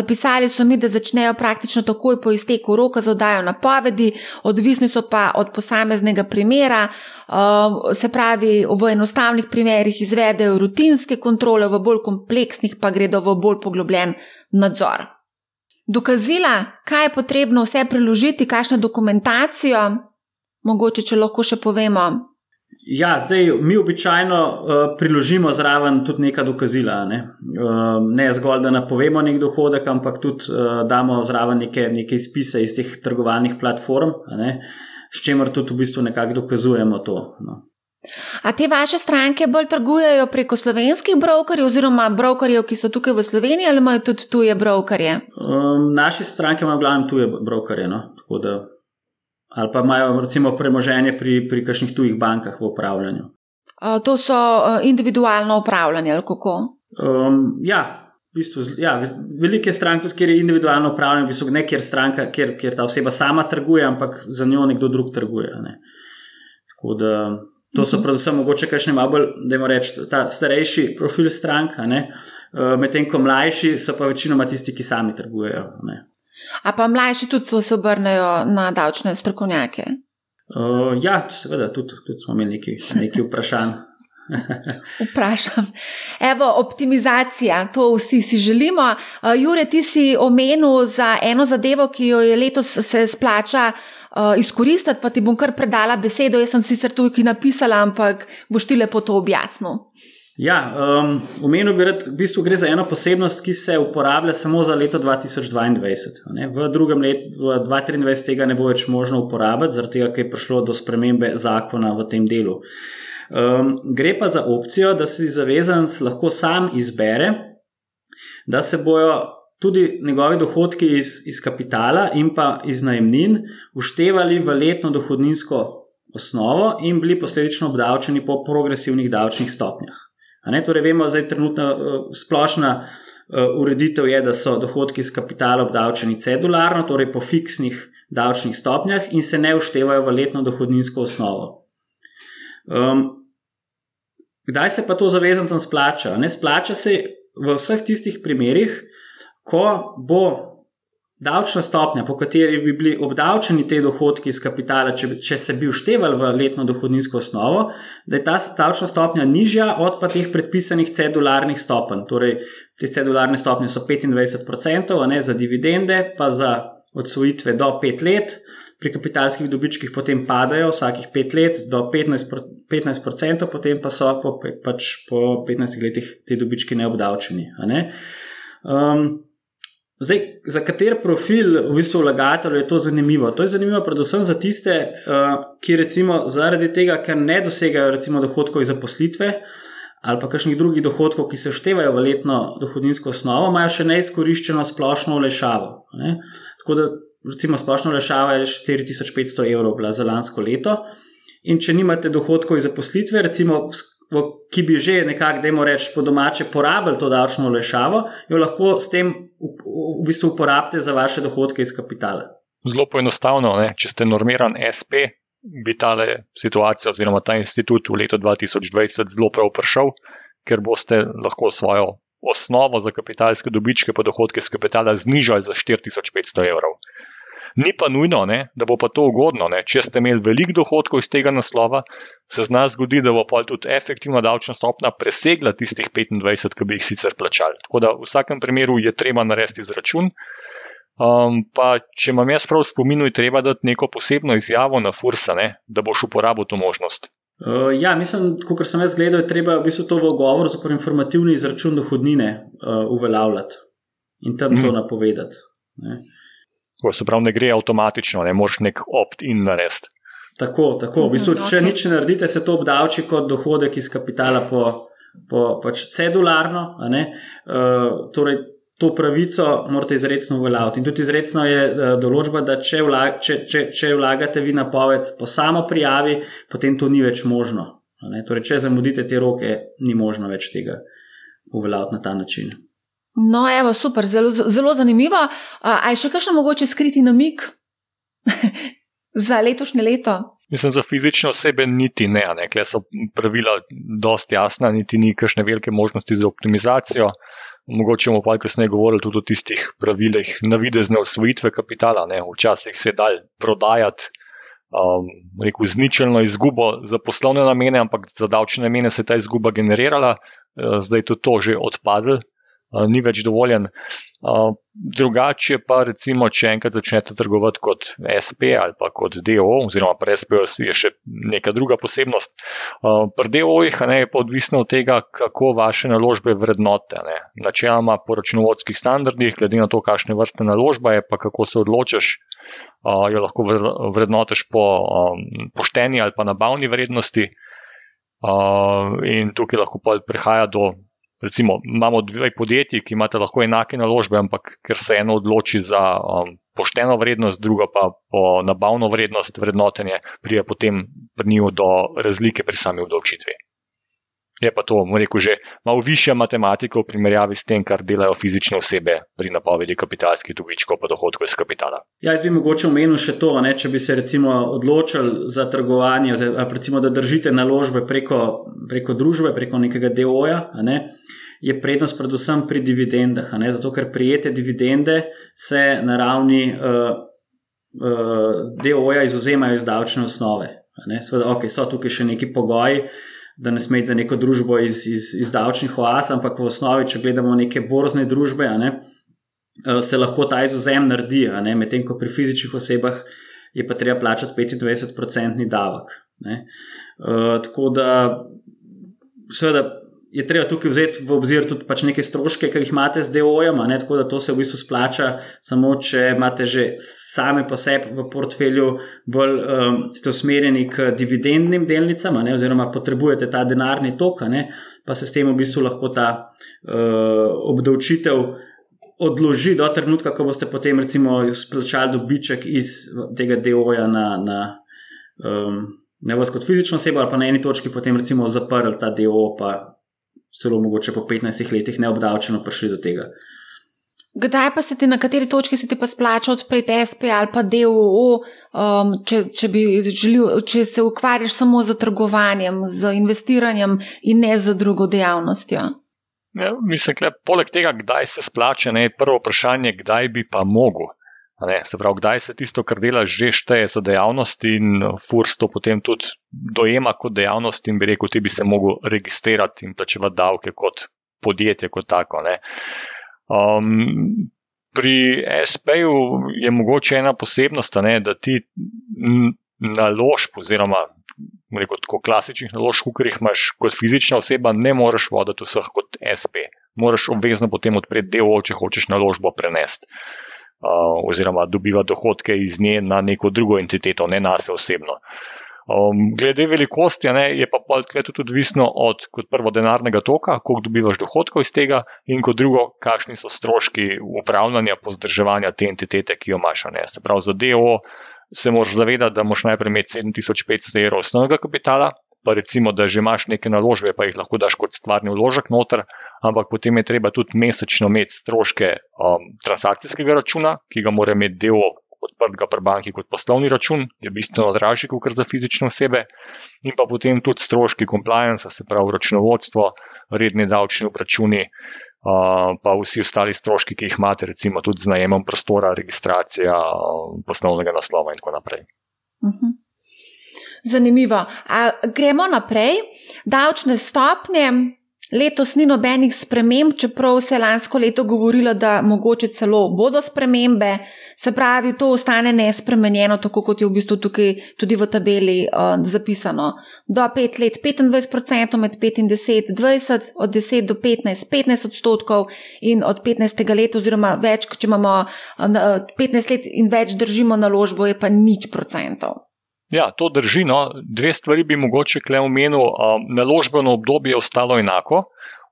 Napisali so mi, da začnejo praktično takoj po izteku roka za oddajo napovedi, odvisni so pa od posameznega primera. Se pravi, v enostavnih primerih izvedejo rutinske kontrole, v bolj kompleksnih pa gredo v bolj poglobljen nadzor dokazila, kaj je potrebno vse preložiti, kakšno dokumentacijo, mogoče če lahko še povemo. Ja, zdaj mi običajno uh, priložimo zraven tudi neka dokazila. Ne, uh, ne zgolj, da napovemo nek dohodek, ampak tudi uh, damo zraven neke, neke izpise iz teh trgovalnih platform, ne, s čimer tudi v bistvu nekako dokazujemo to. No. A te vaše stranke bolj trgujejo preko slovenskih brokerjev, oziroma brokerjev, ki so tukaj v Sloveniji, ali imajo tudi tuje brokerje? Um, naše stranke imajo glavno tuje brokerje. No? Da, ali pa imajo recimo premoženje pri, pri kakšnih tujih bankah v upravljanju. A, to so individualno upravljanje, ali kako? Um, ja. V bistvu, ja, velike stranke, tudi kjer je individualno upravljanje, v bistvu ne kjer stranka, kjer, kjer ta oseba sama trguje, ampak za njo nekdo drug trguje. Ne. Tako da To so predvsem mogoče kakšne malo bolj, da jim rečem, ta starejši profil stranka, uh, medtem ko mlajši so pa večinoma tisti, ki sami trgujejo. Ne. A pa mlajši tudi se obrnejo na davčne strokovnjake? Uh, ja, seveda, tudi, tudi smo imeli nekaj vprašanj. [LAUGHS] Vprašam. Evo, optimizacija, to vsi si želimo. Uh, Jure, ti si omenil za eno zadevo, ki jo je letos se splača uh, izkoristiti, pa ti bom kar predala besedo. Jaz sem sicer tukaj napisala, ampak boš ti lepo to objasnil. Ja, um, omenil bi, da v bistvu gre za eno posebnost, ki se uporablja samo za leto 2022. Ne? V drugem letu, v 2023, tega ne bo več možno uporabiti, zaradi tega, ker je prišlo do spremembe zakona v tem delu. Um, gre pa za opcijo, da si zavezanec lahko sam izbere, da se bojo tudi njegovi dohodki iz, iz kapitala in pa iz najemnin uštevali v letno dohodninsko osnovo in bili posledično obdavčeni po progresivnih davčnih stopnjah. Torej, vemo, da je trenutna uh, splošna uh, ureditev, je, da so dohodki iz kapitala obdavčeni cedularno, torej po fiksnih davčnih stopnjah in se ne uštevajo v letno dohodninsko osnovo. Um, Kdaj se pa to zavezancem splača? Ne splača se v vseh tistih primerih, ko bo davčna stopnja, po kateri bi bili obdavčeni te dohodki iz kapitala, če, če se bi uštevali v letno dohodninsko osnovo, da je ta davčna stopnja nižja od pa teh predpisanih cedularnih stopenj. Torej, te cedularne stopnje so 25%, a ne za dividende, pa za odsvojitve do 5 let pri kapitalskih dobičkih potem padajo vsakih 5 let do 15%, 15% potem pa so po, pač po 15 letih ti dobički neobdavčeni. Ne? Um, zdaj, za kater profil v bistvu vlagateljev je to zanimivo? To je zanimivo predvsem za tiste, uh, ki recimo zaradi tega, ker ne dosegajo recimo dohodkov iz zaposlitve. Ali pa kakšnih drugih dohodkov, ki se števajo v letno dohodninsko osnovo, imajo še neizkoriščeno splošno olešavo. Tako da recimo splošna lešava je 4500 evrov bila za lansko leto. in če nimate dohodkov iz zaposlitve, recimo, ki bi že nekako, da jim rečemo, po domače porabili to davčno olešavo, jo lahko s tem v, v bistvu uporabite za vaše dohodke iz kapitala. Zelo poenostavno, ne? če ste normiran SP, bi ta situacija oziroma ta institut v letu 2020 zelo prav prišel, ker boste lahko svojo osnovo za kapitalske dobičke po dohodke z kapitala znižali za 4500 evrov. Ni pa nujno, ne, da bo pa to ugodno. Ne. Če ste imeli veliko dohodkov iz tega naslova, se z nas zgodi, da bo pa tudi efektivna davčna stopna presegla tistih 25, ki bi jih sicer plačali. Tako da v vsakem primeru je treba narediti izračun. Um, pa, če imam jaz prav spomin, je treba dati neko posebno izjavo na Fursa, ne, da boš uporabil to možnost. Uh, ja, mislim, kot sem jaz gledal, je treba v bistvu to v govor za informativni izračun dohodnine uh, uveljavljati in tam mm. to mhm. napovedati. Ne. Ko se pravi, ne gre avtomatično, ne moreš nek opt-in narediti. Tako, tako. V bistvu, če nič ne naredite, se to obdavči kot dohodek iz kapitala po, po pač cedularno. Uh, torej, to pravico morate izrecno uveljaviti. In tudi izrecno je uh, določba, da če, vlag, če, če, če vlagate vi napoved po samo prijavi, potem to ni več možno. Torej, če zamudite te roke, ni možno več tega uveljaviti na ta način. No, evo, super, zelo, zelo zanimivo. A je še kakšno mogoče skriti namik [LAUGHS] za letošnje leto? Mislim, za fizične osebe niti ne, ne. Kle so pravila dosti jasna, niti ni kakšne velike možnosti za optimizacijo. Mogoče bomo pa kasneje govorili tudi o tistih pravilih navidezne osvojitve kapitala. Ne. Včasih se dal prodajati um, rekel, zničelno izgubo za poslovne namene, ampak za davčne namene se je ta izguba generirala, uh, zdaj je to že odpadlo, ni več dovoljen. Drugače pa, recimo, če enkrat začnete trgovati kot SP ali pa kot DO, oziroma pri SP je še neka druga posebnost. Pri DO-jih je pa odvisno od tega, kako vaše naložbe vrednote. Ne. Načeloma po računovodskih standardih, glede na to, kakšne vrste naložba je, pa kako se odločiš, jo lahko vrednotiš po pošteni ali pa nabavni vrednosti. In tukaj lahko prihaja do recimo, imamo dve podjetji, ki imata lahko enake naložbe, ampak ker se eno odloči za um, pošteno vrednost, druga pa po nabavno vrednost, vrednotenje, prije potem pri njiju do razlike pri sami odločitvi. Je pa to, mu rekel, že malo višja matematika v primerjavi s tem, kar delajo fizične osebe pri napovedi kapitalskih dobičkov pa dohodkov iz kapitala. Ja, jaz bi mogoče omenil še to, ne, če bi se recimo odločili za trgovanje, recimo, da držite naložbe preko, preko družbe, preko nekega DO-ja. Ne, je prednost predvsem pri dividendah, zato ker prijete dividende se na ravni uh, uh, DO-ja izuzemajo iz davčne osnove. Sveda, ok, so tukaj še neki pogoji da ne smete za neko družbo iz, iz, iz davčnih oaz, ampak v osnovi, če gledamo neke borzne družbe, ne, eh, se lahko ta izuzem naredi, medtem ko pri fizičnih osebah je pa treba plačati 25-odstotni davek. Uh, tako da, seveda, je treba tukaj vzeti v obzir tudi pač neke stroške, ki jih imate z DO-jem, tako da to se v bistvu splača, samo če imate že sami po sebi v portfelju bolj um, ste usmerjeni k dividendnim delnicam, ne, oziroma potrebujete ta denarni tok, ne, pa se s tem v bistvu lahko ta uh, obdavčitev. Odloži do trenutka, ko boste potem, recimo, izplačali dobiček iz tega DO-ja na, na um, ne vas kot fizično osebo, ali pa na eni točki potem, recimo, zaprli ta DO, pa celo mogoče po 15 letih neobdavčeno prišli do tega. Kdaj pa se ti, na kateri točki se ti pa splača odpreti SP ali pa DOO, um, če, če, želil, če se ukvarjaš samo z trgovanjem, z investiranjem in ne z drugo dejavnostjo? Ja, mislim, da poleg tega, kdaj se splača, je prvo vprašanje, kdaj bi pa mogel. Ne, se pravi, kdaj se tisto, kar delaš, že šteje za dejavnost in FURS to potem tudi dojema kot dejavnost in bi rekel, ti bi se mogel registrirati in plačevati davke kot podjetje, kot tako. Um, pri SP-ju je mogoče ena posebnost, ne, da ti naložb, oziroma rekel, tako klasičnih naložb, kot jih imaš kot fizična oseba, ne moreš voditi vseh kot SP. Moraš obvezno potem odpreti del, če hočeš naložbo prenesti oziroma dobiva dohodke iz nje na neko drugo entiteto, ne nas osebno. Um, glede velikosti, ne, je pa tudi odvisno od, kot prvo, denarnega toka, koliko dobivaš dohodkov iz tega, in kot drugo, kakšni so stroški upravljanja, pozdrževanja te entitete, ki jo imaš. Se pravi, za DO se moraš zavedati, da moraš najprej imeti 7500 evrov osnovnega kapitala, pa recimo, da že imaš neke naložbe, pa jih lahko daš kot stvarni vložek noter, ampak potem je treba tudi mesečno imeti stroške um, transakcijskega računa, ki ga mora imeti del odprtega pri banki kot poslovni račun, je bistveno dražji kot za fizične osebe, in pa potem tudi stroški compliance, se pravi računovodstvo, redni davčni obračuni. Uh, pa vsi ostali stroški, ki jih imate, recimo tudi z najemom prostora, registracija uh, poslovnega naslova, in tako naprej. Uh mhm. -huh. Zanimivo. A, gremo naprej. Davčne stopnje. Letos ni nobenih sprememb, čeprav se je lansko leto govorilo, da mogoče celo bodo spremembe. Se pravi, to ostane nespremenjeno, tako kot je v bistvu tukaj tudi v tabeli uh, zapisano. Do 5 let 25%, med 5 in 10, 20, od 10 do 15, 15 odstotkov in od 15. leta, oziroma več, če imamo uh, 15 let in več držimo naložbo, je pa nič procentov. Ja, to drži. No. Dve stvari bi mogoče kle omenil. Naložbeno obdobje je ostalo enako.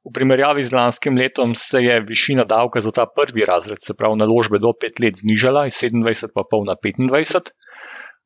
V primerjavi z lanskim letom se je višina davka za ta prvi razred, se pravi naložbe do 5 let, znižala iz 27,5 na 25.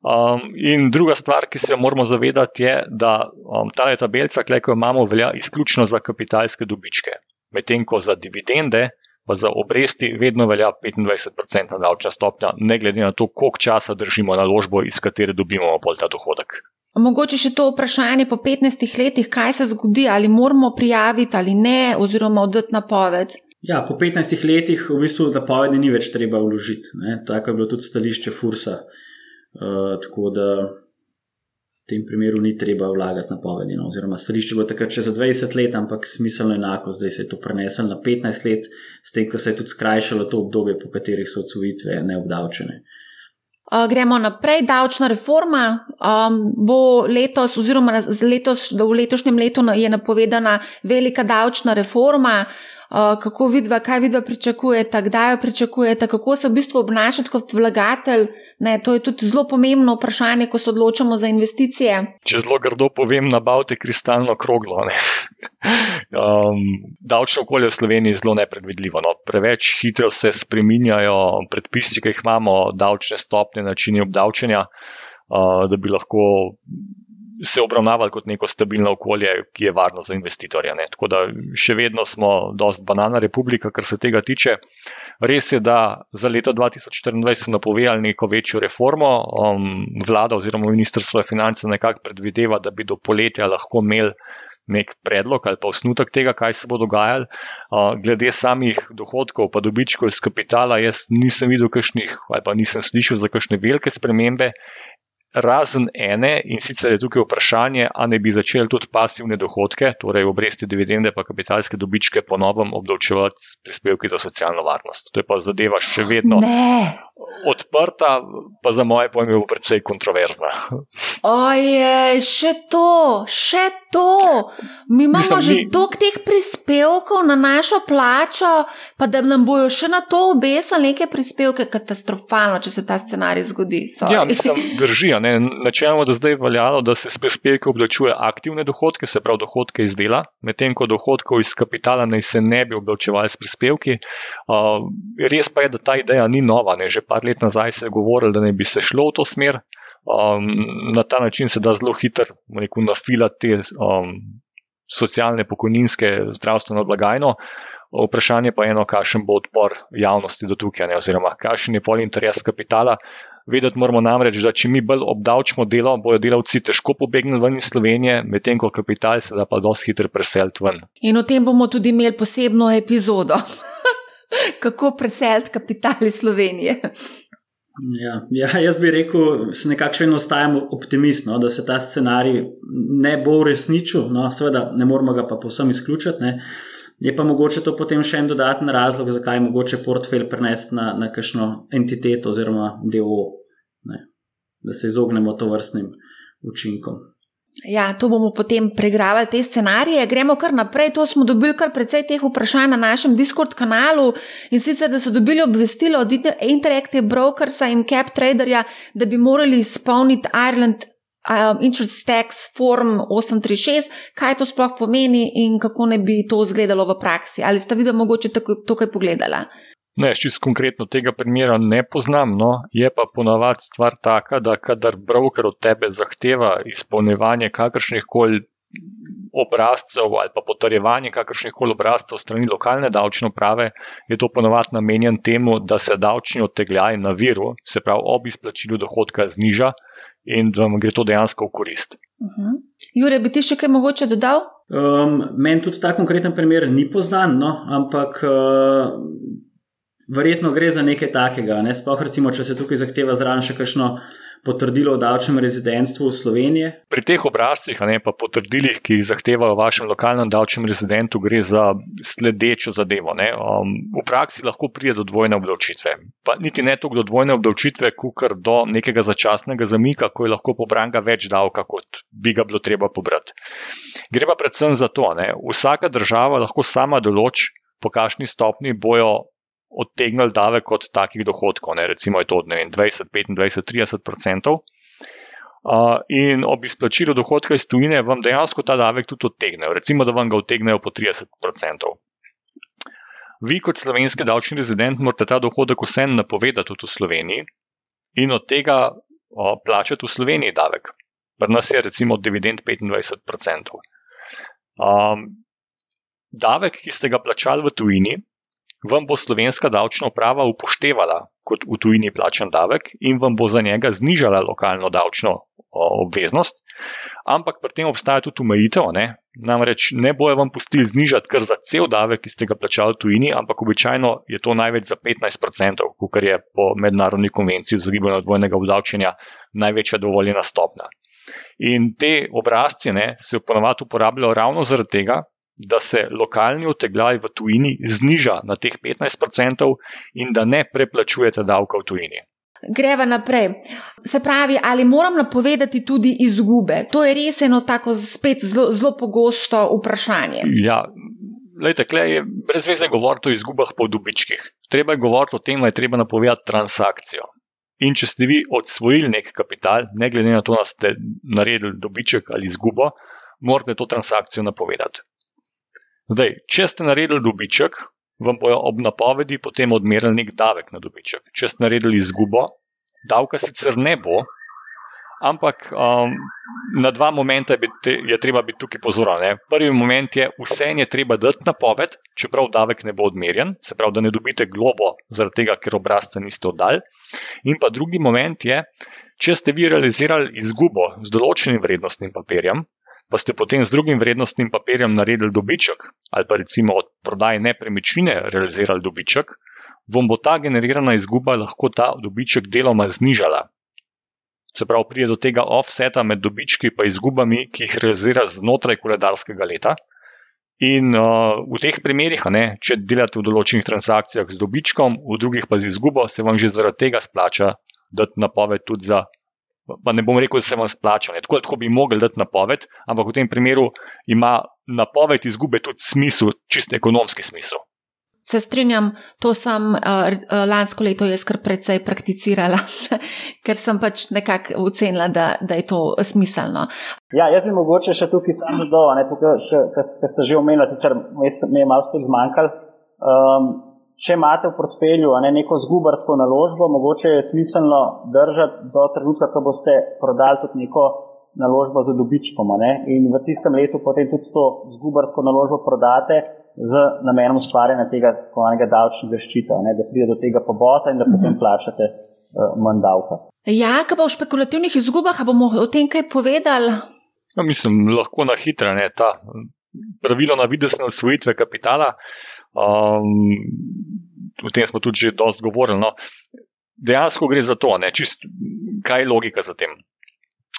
Um, in druga stvar, ki se jo moramo zavedati, je, da um, ta tabelica, ki jo imamo, velja izključno za kapitalske dobičke. Medtem ko za dividende pa za obresti vedno velja 25% davčna stopnja, ne glede na to, koliko časa držimo naložbo, iz katere dobimo pol ta dohodek. Mogoče še to vprašanje po 15 letih, kaj se zgodi, ali moramo prijaviti ali ne, oziroma oddati napoved. Ja, po 15 letih v bistvu napovedi ni več treba vložiti. Tako je bilo tudi stališče Fursa. Uh, tako da v tem primeru ni treba vlagati na povedi. No, oziroma, stališče bo takrat še za 20 let, ampak smiselno enako, zdaj se je to preneslo na 15 let, s tem, ko se je tudi skrajšalo to obdobje, po katerih so odsvojitve neobdavčene. Gremo naprej. Davčna reforma um, bo letos, oziroma letos, v letošnjem letu je napovedana velika davčna reforma. Kako vidva, kaj vidva pričakujete, kdaj jo pričakujete, kako se v bistvu obnašati kot vlagatelj. Ne, to je tudi zelo pomembno vprašanje, ko se odločamo za investicije. Če zelo grdo povem, nabavite kristalno kroglo. [LAUGHS] um, davčno okolje v Sloveniji je zelo nepredvidljivo. No. Preveč hitro se spreminjajo predpisi, ki jih imamo, davčne stopnje, načini obdavčenja, uh, da bi lahko se obravnavali kot neko stabilno okolje, ki je varno za investitorje. Ne. Tako da še vedno smo dost banana republika, kar se tega tiče. Res je, da za leto 2024 so napovedali neko večjo reformo. Um, vlada oziroma ministrstvo finance nekako predvideva, da bi do poletja lahko imeli nek predlog ali pa osnutek tega, kaj se bo dogajalo. Uh, glede samih dohodkov, pa dobičkov iz kapitala, jaz nisem videl kakšnih ali pa nisem slišal za kakšne velike spremembe razen ene in sicer je tukaj vprašanje, ali ne bi začeli tudi pasivne dohodke, torej obresti dividende pa kapitalske dobičke ponovno obdavčevati s prispevki za socialno varnost. To je pa zadeva še vedno ne. odprta, pa za moje pojme bo predvsej kontroverzna. Oje, še to, še to. Mi imamo Mislim, že mi... toliko teh prispevkov na našo plačo, pa da nam bojo še na to obesali neke prispevke, katastrofalno, če se ta scenarij zgodi. Sorry. Ja, mislim, drži. Načeloma, da zdaj veljalo, da se s prispevki obdavčuje aktivne dohodke, se pravi dohodke iz dela, medtem ko dohodkov iz kapitala naj se ne bi obdavčevali s prispevki. Uh, res pa je, da ta ideja ni nova. Ne? Že par let nazaj se je govorilo, da ne bi se šlo v to smer. Um, na ta način se da zelo hitro nafilati te um, socialne, pokojninske, zdravstveno blagajno. Vprašanje pa je eno, kakšen bo odpor javnosti do tukaj, ne? oziroma kakšen je pol interes kapitala. Vedeti moramo namreč, da če mi bolj obdavčimo delo, bojo delavci težko pobegnili ven iz Slovenije, medtem ko kapital se da pa dosti hitro preseliti ven. In o tem bomo tudi imeli posebno epizodo, [LAUGHS] kako preseliti kapital iz Slovenije. Ja, ja, jaz bi rekel, da nekako še vedno ostajamo optimisti, no, da se ta scenarij ne bo uresničil. No, seveda, ne moramo ga pa povsem izključiti. Ne. Je pa mogoče to potem še en dodaten razlog, zakaj je mogoče portfelj prenesti na, na kakšno entiteto oziroma DO, da se izognemo to vrstnim učinkom. Ja, to bomo potem pregravali te scenarije. Gremo kar naprej. To smo dobili kar precej teh vprašanj na našem Discord kanalu in sicer, da so dobili obvestilo od Interactive Brokersa in Cap Traderja, da bi morali izpolniti Ireland um, interest tax form 836, kaj to sploh pomeni in kako ne bi to izgledalo v praksi. Ali ste videli mogoče tukaj pogledala? Ne, čisto konkretno tega primera ne poznam, no, je pa ponavadi stvar taka, da kadar broker od tebe zahteva izpolnjevanje kakršnih koli obrazcev ali pa potrjevanje kakršnih koli obrazcev strani lokalne davčne uprave, je to ponavadi namenjen temu, da se davčni odtegljaj na viru, se pravi ob izplačilu dohodka, zniža in da vam gre to dejansko v korist. Uh mhm. -huh. Jure, bi ti še kaj mogoče dodal? Um, Meni tudi ta konkreten primer ni poznan, no, ampak uh, verjetno gre za nekaj takega. Ne? Sploh, recimo, če se tukaj zahteva zraven še kakšno potrdilo o davčnem rezidentstvu Slovenije. Pri teh obrazcih, ne pa potrdilih, ki jih zahteva v vašem lokalnem davčnem rezidentu, gre za sledečo zadevo. Um, v praksi lahko pride do dvojne obdavčitve. Pa niti ne toliko do dvojne obdavčitve, kot do nekega začasnega zamika, ko je lahko pobranga več davka, kot bi ga bilo treba pobrati. Gre pa predvsem za to, da vsaka država lahko sama določi, po kakšni stopni bojo odtegnili davek od takih dohodkov, ne, recimo je to od vem, 20, 25, 30 odstotkov. Uh, in ob izplačilu dohodka iz tujine vam dejansko ta davek tudi odtegnejo, recimo, da vam ga odtegnejo po 30 odstotkov. Vi, kot slovenski davčni rezident, morate ta dohodek vseeno napovedati tudi v Sloveniji in od tega uh, plačati v Sloveniji davek. Pri nas je recimo dividend 25 odstotkov. Um, davek, ki ste ga plačali v tujini, vam bo slovenska davčna uprava upoštevala kot v tujini plačen davek in vam bo za njega znižala lokalno davčno obveznost. Ampak pri tem obstaja tudi omejitev. Namreč ne bojo vam pustili znižati kar za cel davek, ki ste ga plačali v tujini, ampak običajno je to največ za 15%, kar je po mednarodni konvenciji za gibanje dvojnega obdavčenja največja dovoljena stopna. In te obrazce se ponovadi uporabljajo ravno zaradi tega, da se lokalni otegljaj v tujini zniža na teh 15% in da ne preplačujete davka v tujini. Greva naprej. Se pravi, ali moram napovedati tudi izgube? To je res eno tako spet zelo, zelo pogosto vprašanje. Ja, lejte, klej je brez veze govoriti o izgubah po dobičkih. Treba je govoriti o tem, da je treba napovedati transakcijo. In če ste vi odsvojili nek kapital, ne glede na to, da ste naredili dobiček ali izgubo, morate to transakcijo napovedati. Zdaj, če ste naredili dobiček, vam bojo ob napovedi potem odmerili nek davek na dobiček. Če ste naredili izgubo, davka sicer ne bo, ampak um, na dva momenta je, je treba biti tukaj pozoren. Prvi moment je, vse je treba dati napoved, čeprav davek ne bo odmerjen, se pravi, da ne dobite globo zaradi tega, ker obrazca niste oddali. In pa drugi moment je, če ste vi realizirali izgubo z določenim vrednostnim papirjem, pa ste potem z drugim vrednostnim papirjem naredili dobiček, ali pa recimo od prodaje nepremičnine realizirali dobiček, vam bo ta generirana izguba lahko ta dobiček deloma znižala. Se pravi, pride do tega offseta med dobički in izgubami, ki jih realizira znotraj koledarskega leta. In uh, v teh primerih, ne, če delate v določenih transakcijah z dobičkom, v drugih pa z izgubo, se vam že zaradi tega splača dati napoved tudi za pa ne bom rekel, da se vam splača. Tako, tako bi mogli dati napoved, ampak v tem primeru ima napoved izgube tudi smisel, čist ekonomski smisel. Se strinjam, to sem uh, lansko leto jaz kar precej prakticirala, [LAUGHS] ker sem pač nekako ocenila, da, da je to smiselno. Ja, jaz bi mogoče še tukaj sam dodal, kar ste že omenili, sicer mi je malo spet zmanjkalo. Um, če imate v portfelju ne, neko zgubarsko naložbo, mogoče je smiselno držati do trenutka, ko boste prodali tudi neko naložbo za dobičkom. Ne, in v tistem letu potem tudi to zgubarsko naložbo prodate z namenom ustvarjanja tega kovanega davčnega ščita, ne, da pride do tega pobota in da potem mhm. plačate uh, manj davka. Ja, kaj pa v špekulativnih izgubah, bomo o tem kaj povedali? No, mislim, lahko na hitro, ne ta pravilo na videsne odsvojitve kapitala. Um, o tem smo tudi že dosti govorili. No. Dejansko gre za to, ne, čist, kaj je logika za tem.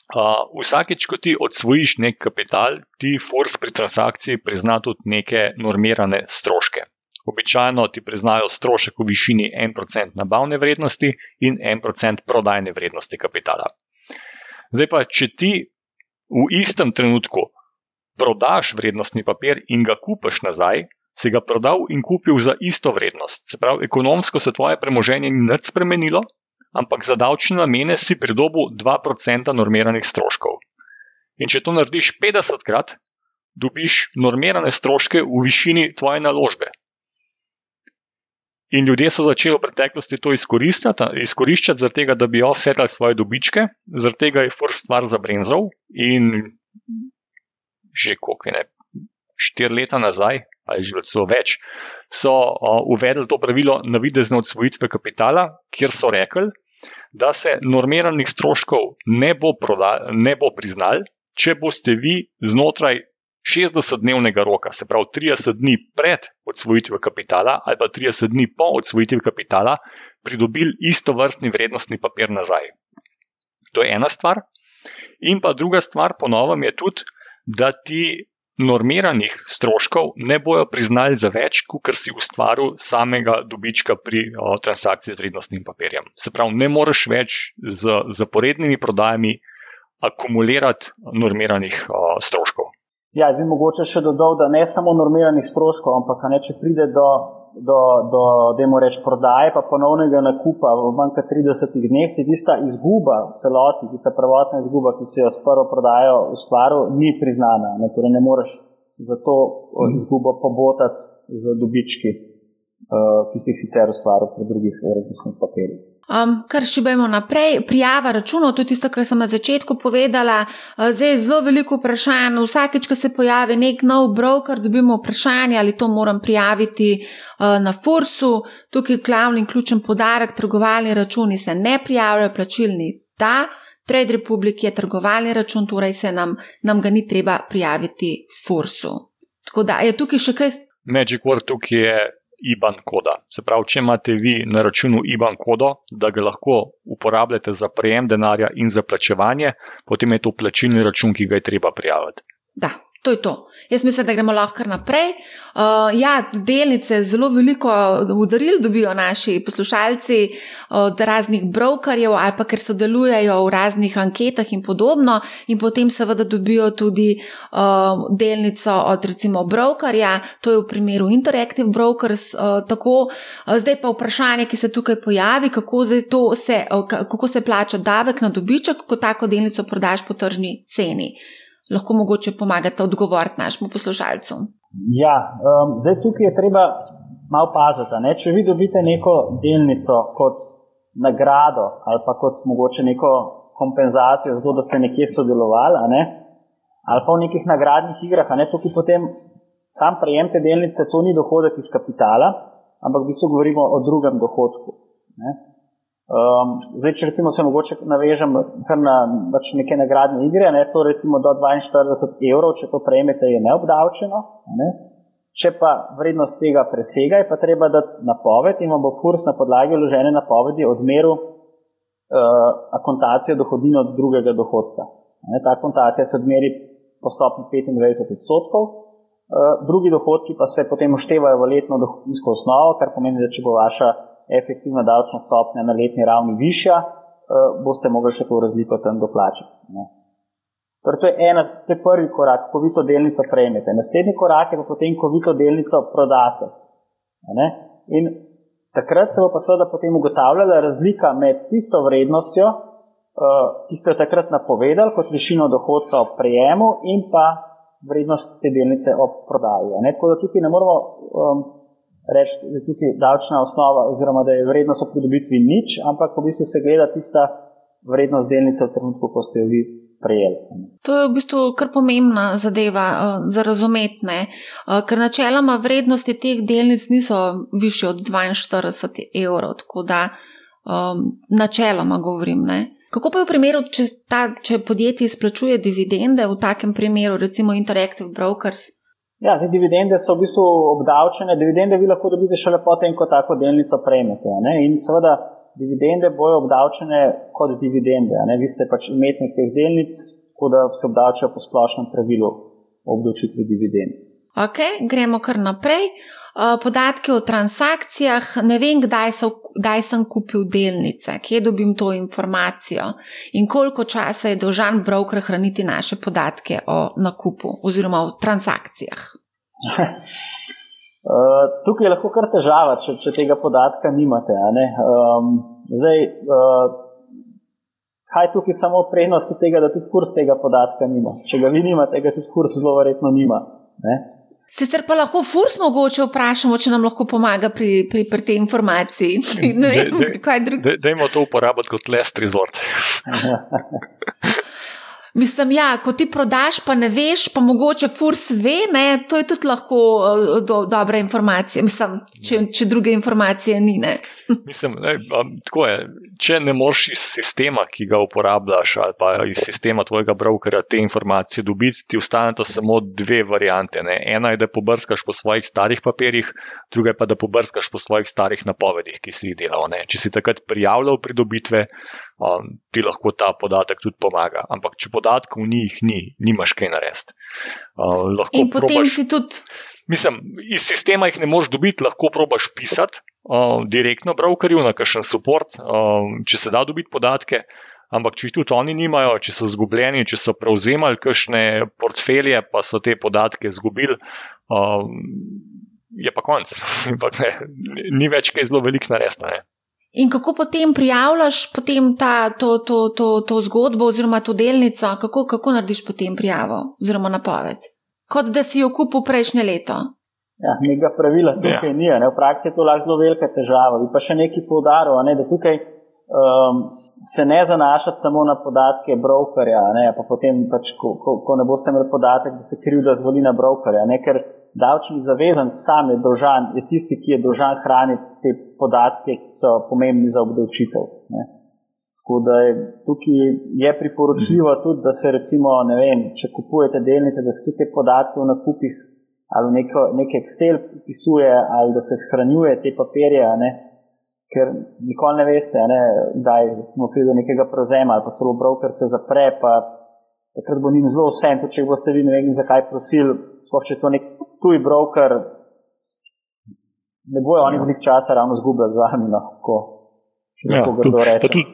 Uh, vsakeč, ko ti odsvojiš nek kapital, ti force pri transakciji prizna tudi neke normirane stroške. Običajno ti priznajo strošek v višini 1% nabavne vrednosti in 1% prodajne vrednosti kapitala. Zdaj pa, če ti v istem trenutku prodaš vrednostni papir in ga kupiš nazaj, si ga prodal in kupil za isto vrednost. Se pravi, ekonomsko se tvoje premoženje ni nič spremenilo, ampak za davčne namene si pridobil 2% normiranih stroškov. In če to narediš 50 krat, dobiš normirane stroške v višini tvoje naložbe. In ljudje so začeli v preteklosti to izkoriščati, zato da bi offsetali svoje dobičke, zaradi tega je first stvar za brenzov. In že koliko je ne, štiri leta nazaj, ali že celo več, so uh, uvedli to pravilo navidezne odsvojitve kapitala, kjer so rekli, da se normiranih stroškov ne bo, ne bo priznal, če boste vi znotraj 60-dnevnega roka, se pravi 30 dni pred odsvojitvijo kapitala ali pa 30 dni po odsvojitvi kapitala, pridobili isto vrstni vrednostni papir nazaj. To je ena stvar. In pa druga stvar, ponovim, je tudi, da ti normiranih stroškov ne bojo priznali za več, kot si ustvaril samega dobička pri o, transakciji z vrednostnim papirjem. Se pravi, ne moreš več z zaporednimi prodajami akumulirati normiranih o, stroškov. Ja, zdaj mogoče še dodal, da ne samo normiranih stroškov, ampak ne, če pride do, do, do demo reč prodaje, pa ponovnega nakupa v manj kot 30 dneh, ti tista izguba celoti, tista prvotna izguba, ki si jo s prvo prodajo ustvaril, ni priznana. Ne, torej ne moreš za to izgubo pobotati z dobički, uh, ki si jih sicer ustvaril pri drugih vrednostnih papirjih. Um, kar šibajmo naprej, prijava računov, to je tisto, kar sem na začetku povedala. Zdaj je zelo veliko vprašanj. Vsakeč, ko se pojavi nek nov broker, dobimo vprašanje, ali to moram prijaviti uh, na Forsu. Tukaj je glavni in ključen podarek: trgovalni računi se ne prijavljajo, plačilni da. Trade Republic je trgovalni račun, torej se nam, nam ga ni treba prijaviti Forsu. Tako da je tukaj še kaj. Magic Word tukaj je IBAN koda. Se pravi, če imate vi na računu IBAN kodo, da ga lahko uporabljate za prejem denarja in za plačevanje, potem je to plačilni račun, ki ga je treba prijaviti. Da, To je to. Jaz mislim, da gremo lahko naprej. Uh, ja, delnice zelo veliko udaril dobijo naši poslušalci od raznih brokerjev ali pa ker sodelujejo v raznih anketah in podobno, in potem seveda dobijo tudi uh, delnico od recimo brokerja, to je v primeru Interactive Brokers. Uh, tako, uh, zdaj pa vprašanje, ki se tukaj pojavi, kako se, uh, kako se plača davek na dobiček, ko tako delnico prodaš po tržni ceni lahko mogoče pomagate odgovoriti našemu poslušalcu? Ja, um, zdaj tukaj je treba malo paziti. Ne? Če vi dobite neko delnico kot nagrado ali pa kot mogoče neko kompenzacijo za to, da ste nekje sodelovali, ne? ali pa v nekih nagradnih igrah, ne? tukaj potem sam prejem te delnice, to ni dohodek iz kapitala, ampak v bistvu govorimo o drugem dohodku. Ne? Um, zdaj, če recimo se mogoče navežem na pač neke nagradne igre, ne, so recimo do 42 evrov, če to prejmete, je neobdavčeno. Ne. Če pa vrednost tega presega, je pa treba dati napoved in vam bo FURS na podlagi vložene napovedi odmeril uh, akontacijo dohodnine od drugega dohodka. Ne, ta akontacija se odmeri po stopni 25 odstotkov, uh, drugi dohodki pa se potem uštevajo v letno dohodninsko osnovo, kar pomeni, da če bo vaša efektivna davčna stopnja na letni ravni višja, eh, boste mogli še to razliko tam doplačati. Torej, to, je ena, to je prvi korak, ko vi to delnico prejmete. Naslednji korak je pa potem, ko vi to delnico prodate. In takrat se bo pa seveda potem ugotavljala razlika med tisto vrednostjo, eh, ki ste jo takrat napovedali, kot višino dohodka ob prejemu, in pa vrednost te delnice ob prodaji. Tako da tukaj ne moramo um, reči, da je tukaj davčna osnova, oziroma da je vrednost ob pridobitvi nič, ampak v bistvu se gleda tista vrednost delnice v trenutku, ko ste jo vi prejeli. To je v bistvu kar pomembna zadeva uh, za razumetne, uh, ker načeloma vrednosti teh delnic niso više od 42 evrov, tako da um, načeloma govorim. Ne? Kako pa je v primeru, če, ta, če podjetje izplačuje dividende, v takem primeru, recimo Interactive Brokers, Ja, zdaj, dividende so v bistvu obdavčene. Dividende vi lahko dobite šele potem, ko tako delnico prejmete. Ne? In seveda, dividende bojo obdavčene kot dividende. Ne? Vi ste pač imetnik teh delnic, tako da se obdavčajo po splošnem pravilu obdavčitve dividend. Ok, gremo kar naprej. Eh, podatke o transakcijah, ne vem, kdaj, so, kdaj sem kupil delnice, kje dobim to informacijo in koliko časa je dolžan broker hraniti naše podatke o nakupu oziroma o transakcijah. Uh, [LAUGHS] tukaj je lahko kar težava, če, če tega podatka nimate. Um, zdaj, uh, kaj tukaj samo prednosti tega, da tudi FURS tega podatka nima? Če ga vi nimate, ga tudi FURS zelo verjetno nima. Ne? Sicer pa lahko furs mogoče vprašamo, če nam lahko pomaga pri, pri, pri tej informaciji. [LAUGHS] Ne vem, kaj drugega. Dajmo to uporabiti kot last resort. [LAUGHS] Mislim, ja, ko ti prodaš, pa ne veš, pa mogoče furs ve, ne, to je tudi lahko uh, do, dobra informacija, Mislim, če, če druge informacije ni. Ne. [LAUGHS] Mislim, ne, tako je. Če ne moreš iz sistema, ki ga uporabljaš, ali pa iz sistema tvojega brokerja te informacije dobiti, ti ostaneta samo dve variante. Ne. Ena je, da pobrskaš po svojih starih papirjih, druga je pa, da pobrskaš po svojih starih napovedih, ki si jih delal. Ne. Če si takrat prijavljal pridobitve, um, ti lahko ta podatek tudi pomaga. Ampak če podatkov ni, jih ni, nimaš kaj narediti. Uh, In potem probaš, si tudi. Mislim, iz sistema jih ne moreš dobiti, lahko probaš pisati uh, direktno brokerju na kakšen support, uh, če se da dobiti podatke. Ampak, če jih tudi oni nimajo, če so izgubljeni, če so prevzemali kakšne portfelje, pa so te podatke izgubili, um, je pa konc. [LAUGHS] ni več kaj zelo velik narediti. In kako potem prijavljaš potem ta, to, to, to, to zgodbo oziroma to delnico, kako, kako narediš potem prijavo oziroma napoved? Kot da si jo kupil prejšnje leto. Ja, nekega pravila tukaj ja. ni, ne? v praksi je to lahko zelo velika težava. Bi pa še nekaj poudaril, ne? da tukaj um, se ne zanašati samo na podatke brokerja, ne? pa potem, pač, ko, ko, ko ne boste imeli podatek, da se krivda zvoli na brokerja. Ne? Ker davčni zavezanc sam je dolžan, je tisti, ki je dolžan hraniti te podatke, ki so pomembni za obdavčitev. Tako da je tukaj je priporočljivo tudi, da se recimo, ne vem, če kupujete delnice, da se tukaj podatke o nakupih ali neko, nek Excel pisuje ali da se shranjuje te papirje, ne? Ker nikoli ne veste, ne, kdaj pride do nekega prevzema ali pa celo broker se zapre, pa takrat bo njim zelo vse, tudi če boste vi ne vem zakaj prosili, sploh če je to nek tuj broker, ne bojo oni veliko časa ravno zgubljati z vami, no, ko ja, kdo reče.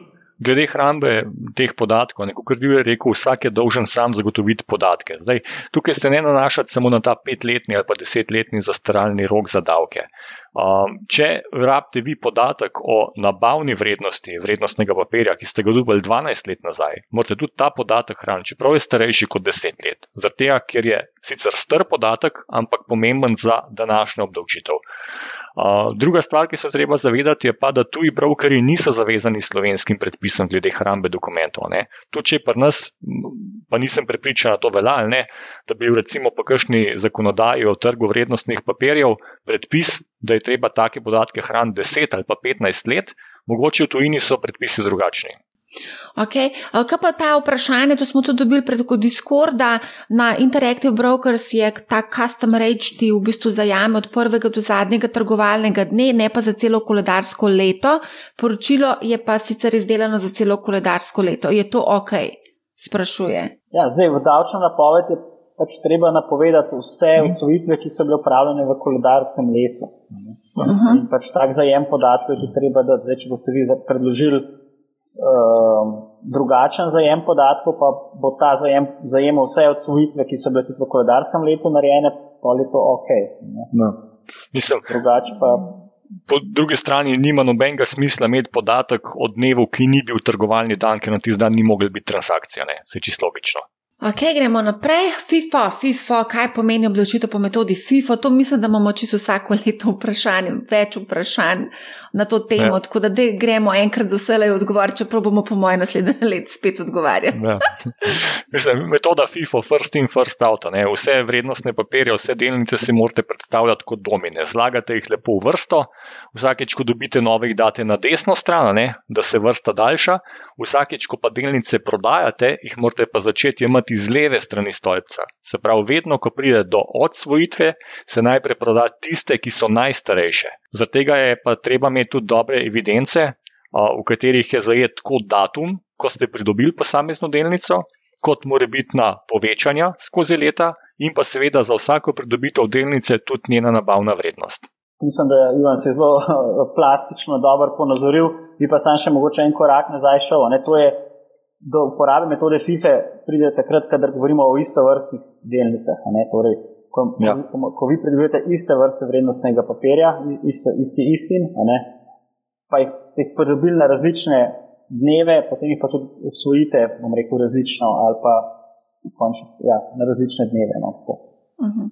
Glede hrambe teh podatkov, kot je rekel, vsak je dolžen sam zagotoviti podatke. Zdaj, tukaj se ne nanašati samo na ta petletni ali pa desetletni zastaralni rok za davke. Um, če rabite vi podatek o nabavni vrednosti vrednostnega papirja, ki ste ga dobili 12 let nazaj, morate tudi ta podatek hraniti, čeprav je starejši kot 10 let. Zato, ker je sicer star podatek, ampak pomemben za današnjo obdavčitev. Uh, druga stvar, ki se treba zavedati, je pa, da tuji brokeri niso zavezani slovenskim predpisom glede hrambe dokumentov. Ne. To, če pa nas, pa nisem prepričan, da to velja ne, da bi recimo po kakšni zakonodaji o trgu vrednostnih papirjev predpis, da je treba take podatke hraniti 10 ali pa 15 let, mogoče v tujini so predpisi drugačni. Okay. Kaj pa ta vprašanje, to smo tudi dobili preko Discorda, na Interactive Brokers je ta custom rate, ti v bistvu zajame od prvega do zadnjega trgovalnega dne, ne pa za celo koledarsko leto. Poročilo je pa sicer izdelano za celo koledarsko leto. Je to ok? Sprašuje. Ja, zdaj v davčno napoved je pač treba napovedati vse mhm. odsvojitve, ki so bile upravljene v koledarskem letu. Uh mhm. -huh. Pač tak zajem podatkov je treba, da zdaj, če boste vi predložili drugačen zajem podatkov, pa bo ta zajem zajemal vse odsvojitve, ki so bile tudi v koledarskem letu narejene, pa je to ok. No. Mislim, drugače pa. Po drugi strani nima nobenega smisla imeti podatek o dnevu, ki ni bil trgovalni dan, ker na tisti dan ni mogel biti transakcija. Se čisto logično. Ok, gremo naprej. FIFO, FIFO, kaj pomeni odločitev po metodi FIFO? To mislim, da imamo čisto vsako leto vprašanje, več vprašanj na to temo. Ja. Tako da gremo enkrat za vse le odgovoriti, čeprav bomo po mojem naslednjem [LAUGHS] letu spet odgovarjali. Ja. [LAUGHS] Mislim, metoda FIFO, first in first out. Ne? Vse vrednostne papirje, vse delnice si morate predstavljati kot domine. Zlagate jih lepo v vrsto, vsakeč, ko dobite nove, jih date na desno stran, ne? da se vrsta daljša. Vsakeč, ko pa delnice prodajate, jih morate pa začeti imati z leve strani stolpca. Se pravi, vedno, ko pride do odsvojitve, se najprej proda tiste, ki so najstarejše. Zato je pa treba imeti tudi dobre evidence, v katerih je zajet tako datum, ko ste pridobili posamezno delnico, kot morebitna povečanja skozi leta, in pa seveda za vsako pridobitev delnice tudi njena nabavna vrednost. Mislim, da je Ivan se zelo [LAUGHS] plastično dobro ponazoril, bi pa sam še mogoče en korak nazaj šel. Ne? To je do uporabe metode FIFE pride takrat, kadar govorimo o isto vrstnih delnicah. Torej, ko, ja. ko, ko vi pridobite iste vrste vrednostnega papirja, isto, isti ISIN, pa jih ste jih pridobili na različne dneve, potem jih pa tudi odsvojite, bom rekel, različno ali pa končno, ja, na različne dneve. No, uh -huh.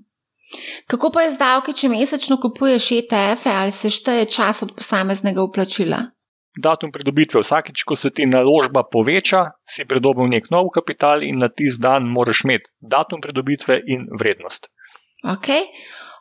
Kako pa je z davki, če mesečno kupuješ ETF-e ali se šteje čas od posameznega uplačila? Datum pridobitve. Vsakič, ko se ti naložba poveča, si pridobil nek nov kapital in na tisti dan moraš imeti datum pridobitve in vrednost. Ok.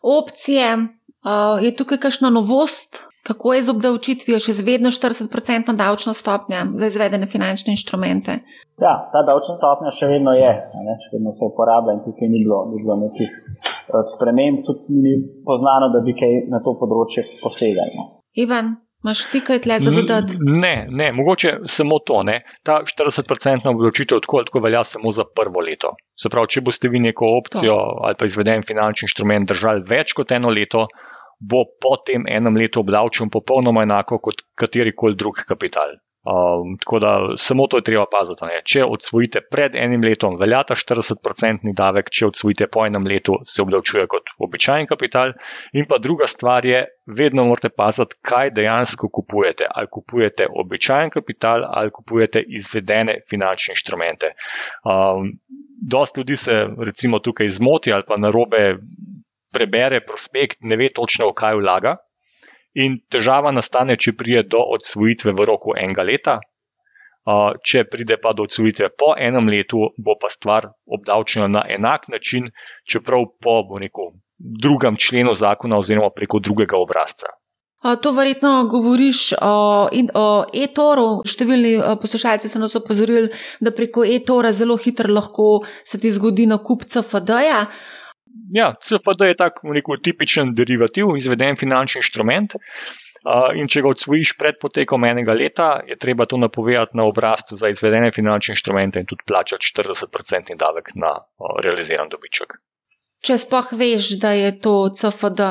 Opcije. Uh, je tukaj kakšna novost, kako je z obdavčitvijo, še vedno 40% davčna stopnja za izvedene finančne inštrumente? Ja, ta davčna stopnja še vedno je, ne, še vedno se uporablja in tukaj ni bilo, ni bilo nekih uh, sprememb, tudi ni poznano, da bi kaj na to področje posegali. Ivan, Máš ti kaj tle za dodati? Ne, ne, mogoče samo to. Ne. Ta 40-odstotna obdavčitev tako, tako velja samo za prvo leto. Se pravi, če boste vi neko opcijo to. ali pa izveden finančni inštrument držali več kot eno leto, bo po tem enem letu obdavčen popolnoma enako kot katerikoli drug kapital. Um, tako da samo to je treba paziti. Ne. Če odsvojite pred enim letom, veljata 40-odstotni davek, če odsvojite po enem letu, se obdavčuje kot običajen kapital. In pa druga stvar je, vedno morate paziti, kaj dejansko kupujete. Ali kupujete običajen kapital, ali kupujete izvedene finančne inštrumente. Um, dost ljudi se recimo tukaj zmoti ali pa narobe prebere prospekt, ne ve točno, v kaj vlaga. In težava nastane, če pride do odsvojitve v roku enega leta. Če pride pa do odsvojitve po enem letu, bo pa stvar obdavčena na enak način, čeprav po rekel, drugem členu zakona oziroma preko drugega obrazca. To verjetno govoriš o, o e-toru. Številni poslušalci so nas opozorili, da preko e-tora zelo hitro lahko se ti zgodi nakup CFD-ja. Ja, CFD je tak rekel, tipičen derivativ, izveden finančni inštrument. Uh, in če ga odsvojiš pred potekom enega leta, je treba to napovedati na obrazcu za izvedene finančne inštrumente in tudi plačati 40% davek na uh, realiziran dobiček. Če spoh veš, da je to CFD,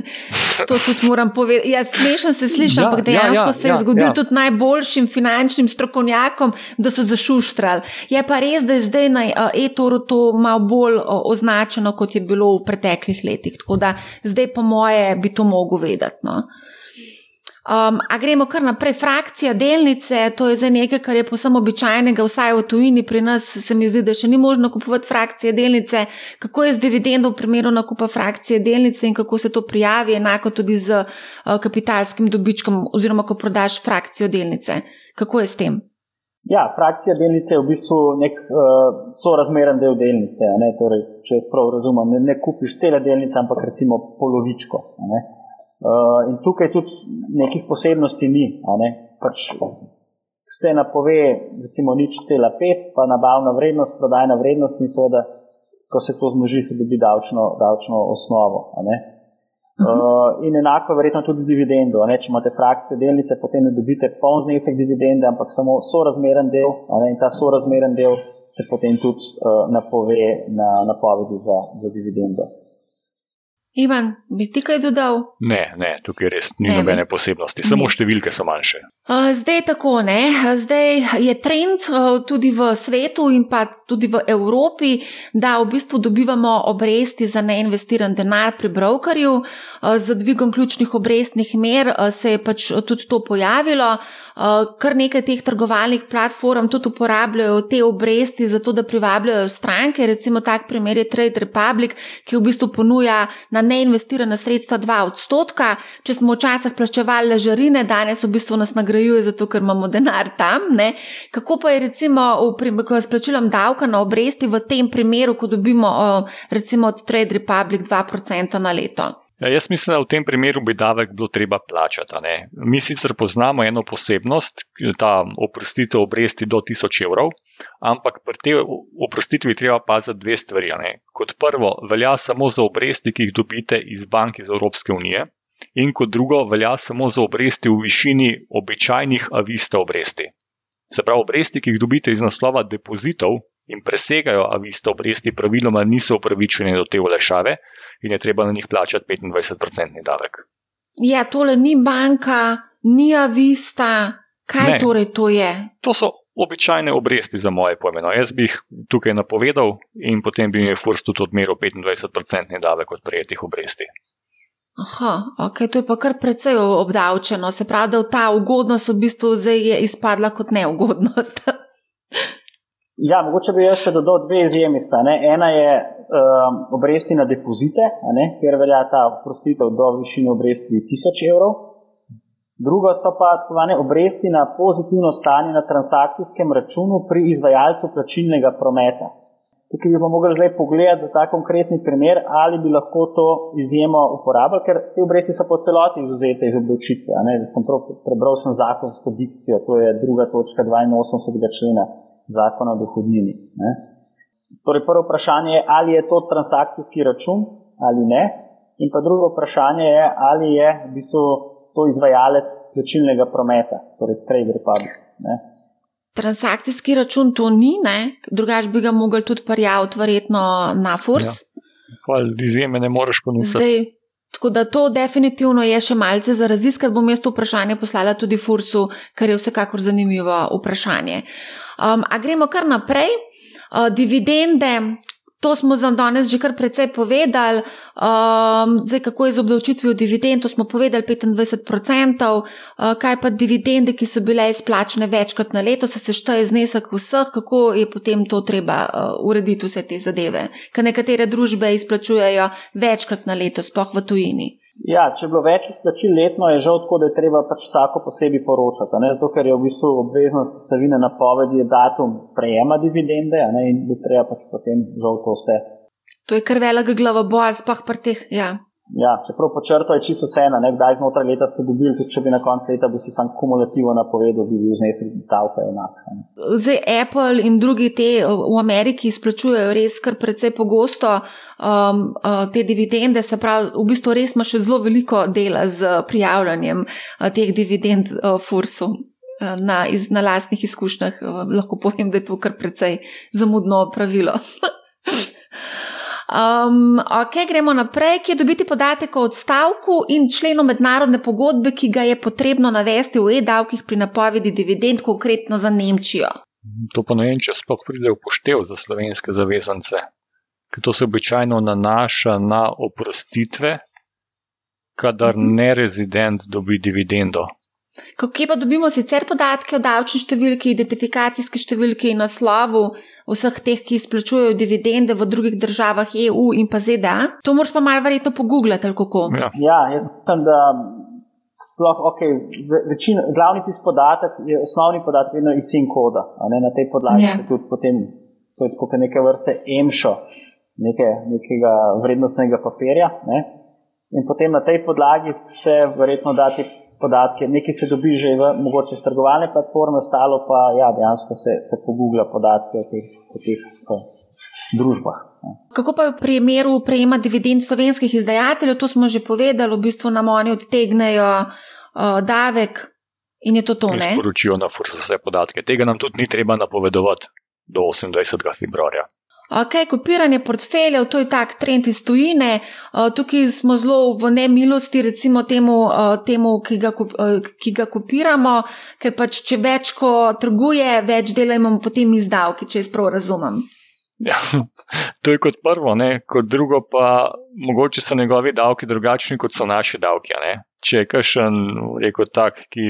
[LAUGHS] to tudi moram povedati. Ja, smešno se sliši, ja, ampak dejansko ja, ja, se je ja, zgodil ja. tudi najboljšim finančnim strokovnjakom, da so zašuštrali. Je pa res, da je zdaj na e-toru to malo bolj označeno, kot je bilo v preteklih letih. Tako da zdaj, po moje, bi to mogel vedeti. No? Um, a gremo kar naprej, frakcija delnice, to je za nekaj, kar je posebno običajnega, vsaj v tujini, pri nas se mi zdi, da še ni možno kupovati frakcije delnice. Kako je z dividendo v primeru nakupa frakcije delnice in kako se to prijavi, enako tudi z uh, kapitalskim dobičkom, oziroma ko prodaš frakcijo delnice. Kako je s tem? Ja, frakcija delnice je v bistvu nek uh, sorazmeren del delnice. Torej, če jaz prav razumem, ne, ne kupiš cele delnice, ampak recimo polovičko. Ne? Uh, in tukaj tudi nekih posebnosti ni. Ne? Pač se napove, recimo, nič cela pet, pa nabavna vrednost, prodajna vrednost, in seveda, ko se to zmoži, se dobi davčno, davčno osnovo. Uh, in enako, verjetno tudi z dividendo. Ne? Če imate frakcijo delnice, potem ne dobite poln znesek dividende, ampak samo sorazmeren del. In ta sorazmeren del se potem tudi uh, napove na napovedi za, za dividendo. Ivan, bi ti kaj dodal? Ne, ne, tukaj res ni ne, nobene posebnosti, samo ne. številke so manjše. Zdaj je tako, ne? zdaj je trend tudi v svetu in pa tudi v Evropi, da v bistvu dobivamo obresti za neinvestiran denar pri brokerju. Z dvigom ključnih obrestnih mer se je pač tudi to pojavilo. Kar nekaj teh trgovalnih platform tudi uporabljajo te obresti za to, da privabljajo stranke. Recimo tak primer je Trade Republic, ki v bistvu ponuja na na neinvestirana sredstva 2 odstotka. Če smo včasih plačevali ležarine, danes v bistvu nas nagrajuje zato, ker imamo denar tam. Ne? Kako pa je recimo v, s plačilom davka na obresti v tem primeru, ko dobimo recimo od Trade Republic 2% na leto? Ja, jaz mislim, da v tem primeru bi davek bilo treba plačati. Mi sicer poznamo eno posebnost, ta oprostitev obresti do 1000 evrov, ampak pri tej oprostitvi treba paziti dve stvari. Kot prvo, velja samo za obresti, ki jih dobite iz bank iz Evropske unije, in kot drugo, velja samo za obresti v višini običajnih avista obresti. Se pravi, obresti, ki jih dobite iz naslova depozitov in presegajo avista obresti, praviloma niso upravičene do te olajšave in je treba na njih plačati 25-odstotni davek. Ja, tole ni banka, ni avista. Kaj ne. torej to je? To so običajne obresti za moje pojme. No, jaz bi jih tukaj napovedal in potem bi mi Furs tudi odmeril 25-odstotni davek od prejetih obresti. Aha, ok, to je pa kar precej obdavčeno. Se pravi, da ta ugodnost v bistvu zdaj je izpadla kot neugodnost. [LAUGHS] Ja, mogoče bi jaz še dodal dve izjemi. Ena je um, obresti na depozite, kjer velja ta oprostitev do višine obresti 1000 evrov. Druga so pa odkovane obresti na pozitivno stanje na transakcijskem računu pri izvajalcu plačilnega prometa. Tukaj bi pa mogli zdaj pogledati za ta konkretni primer, ali bi lahko to izjemo uporabljali, ker te obresti so po celoti izuzete iz obdavčitve. Sem prebral sem zakonsko dikcijo, to je druga točka 82. člena zakona o dohodnini. Ne. Torej, prvo vprašanje je, ali je to transakcijski račun ali ne. In pa drugo vprašanje je, ali je v bistvu to izvajalec plačilnega prometa, torej Trade Republic. Ne. Transakcijski račun to ni, drugač bi ga mogli tudi prijaviti, verjetno na FURS. Ja. Izjeme ne moreš ponuditi. Tako da to definitivno je še malce za raziskati. Bom jaz to vprašanje poslala tudi FURS-u, kar je vsekakor zanimivo vprašanje. Um, a gremo kar naprej. Uh, dividende, To smo za danes že kar precej povedali. Um, zdaj, kako je z obdavčitvijo dividend, to smo povedali 25%. Uh, kaj pa dividende, ki so bile izplačene večkrat na leto, se sešteje znesek vseh, kako je potem to treba uh, urediti vse te zadeve. Ker nekatere družbe izplačujejo večkrat na leto, spoh v tujini. Ja, če je bilo več izplačil letno, je žal tako, da je treba pač vsako posebej poročati. Zato, ker je v bistvu obveznost stavine napovedi datum prejema dividende ne? in bi treba pač potem žal to vse. To je kar velik glavobor, spah pri teh. Ja. Ja, čeprav počrto je čisto vse, kdaj znotraj leta ste dobili, tudi če bi na koncu leta bi si sam kumulativno napovedal, bi bil znesek davka enak. Zdaj Apple in drugi te v Ameriki izplačujejo res kar precej pogosto um, uh, te dividende, se pravi, v bistvu res ima še zelo veliko dela z prijavljanjem uh, teh dividend uh, Fursu. Uh, na, iz, na lastnih izkušnjah lahko povem, da je to kar precej zamudno pravilo. [LAUGHS] Um, ok, gremo naprej, kje dobiti podatek o odstavku in členu mednarodne pogodbe, ki ga je potrebno navesti v e-davkih pri napovedi dividend, konkretno za Nemčijo. To pa ne vem, če sploh pride v poštev za slovenske zavezance, ker to se običajno nanaša na oprostitve, kadar uh mhm. -huh. nerezident dobi dividendo. Kako pa dobimo sicer podatke o davčni številki, identifikacijski številki in naslovu vseh teh, ki izplačujejo dividende v drugih državah EU in pa ZDA? To moraš pa malo verjetno pogooglati, ali kako. Ja. ja, jaz mislim, da sploh, ok, večina, glavni tisti podatek je osnovni podatek, vedno iz SIN koda. Na tej podlagi ja. se tudi potem, to je kot neke vrste emšo, neke, nekega vrednostnega papirja. Ne? In potem na tej podlagi se verjetno dati podatke, nekaj se dobi že v mogoče strgovalne platforme, ostalo pa ja, dejansko se, se pogugla podatke o teh, o teh o družbah. Kako pa je v primeru prejema dividend slovenskih izdajateljev, to smo že povedali, v bistvu nam oni odtegnejo uh, davek in je to to. Ne sporočijo na FURS vse podatke. Tega nam tudi ni treba napovedovati do 28. februarja. Ok, kopiranje portfeljev, to je tak trend iz tujine. Tukaj smo zelo v nemilosti, recimo temu, temu ki, ga, ki ga kopiramo, ker pač če več ko trguje, več dela imamo potem izdavki, če jaz prav razumem. Ja, to je kot prvo, ne? kot drugo pa mogoče so njegovi davki drugačni kot so naši davki. Če je kakšen, rekel tak, ki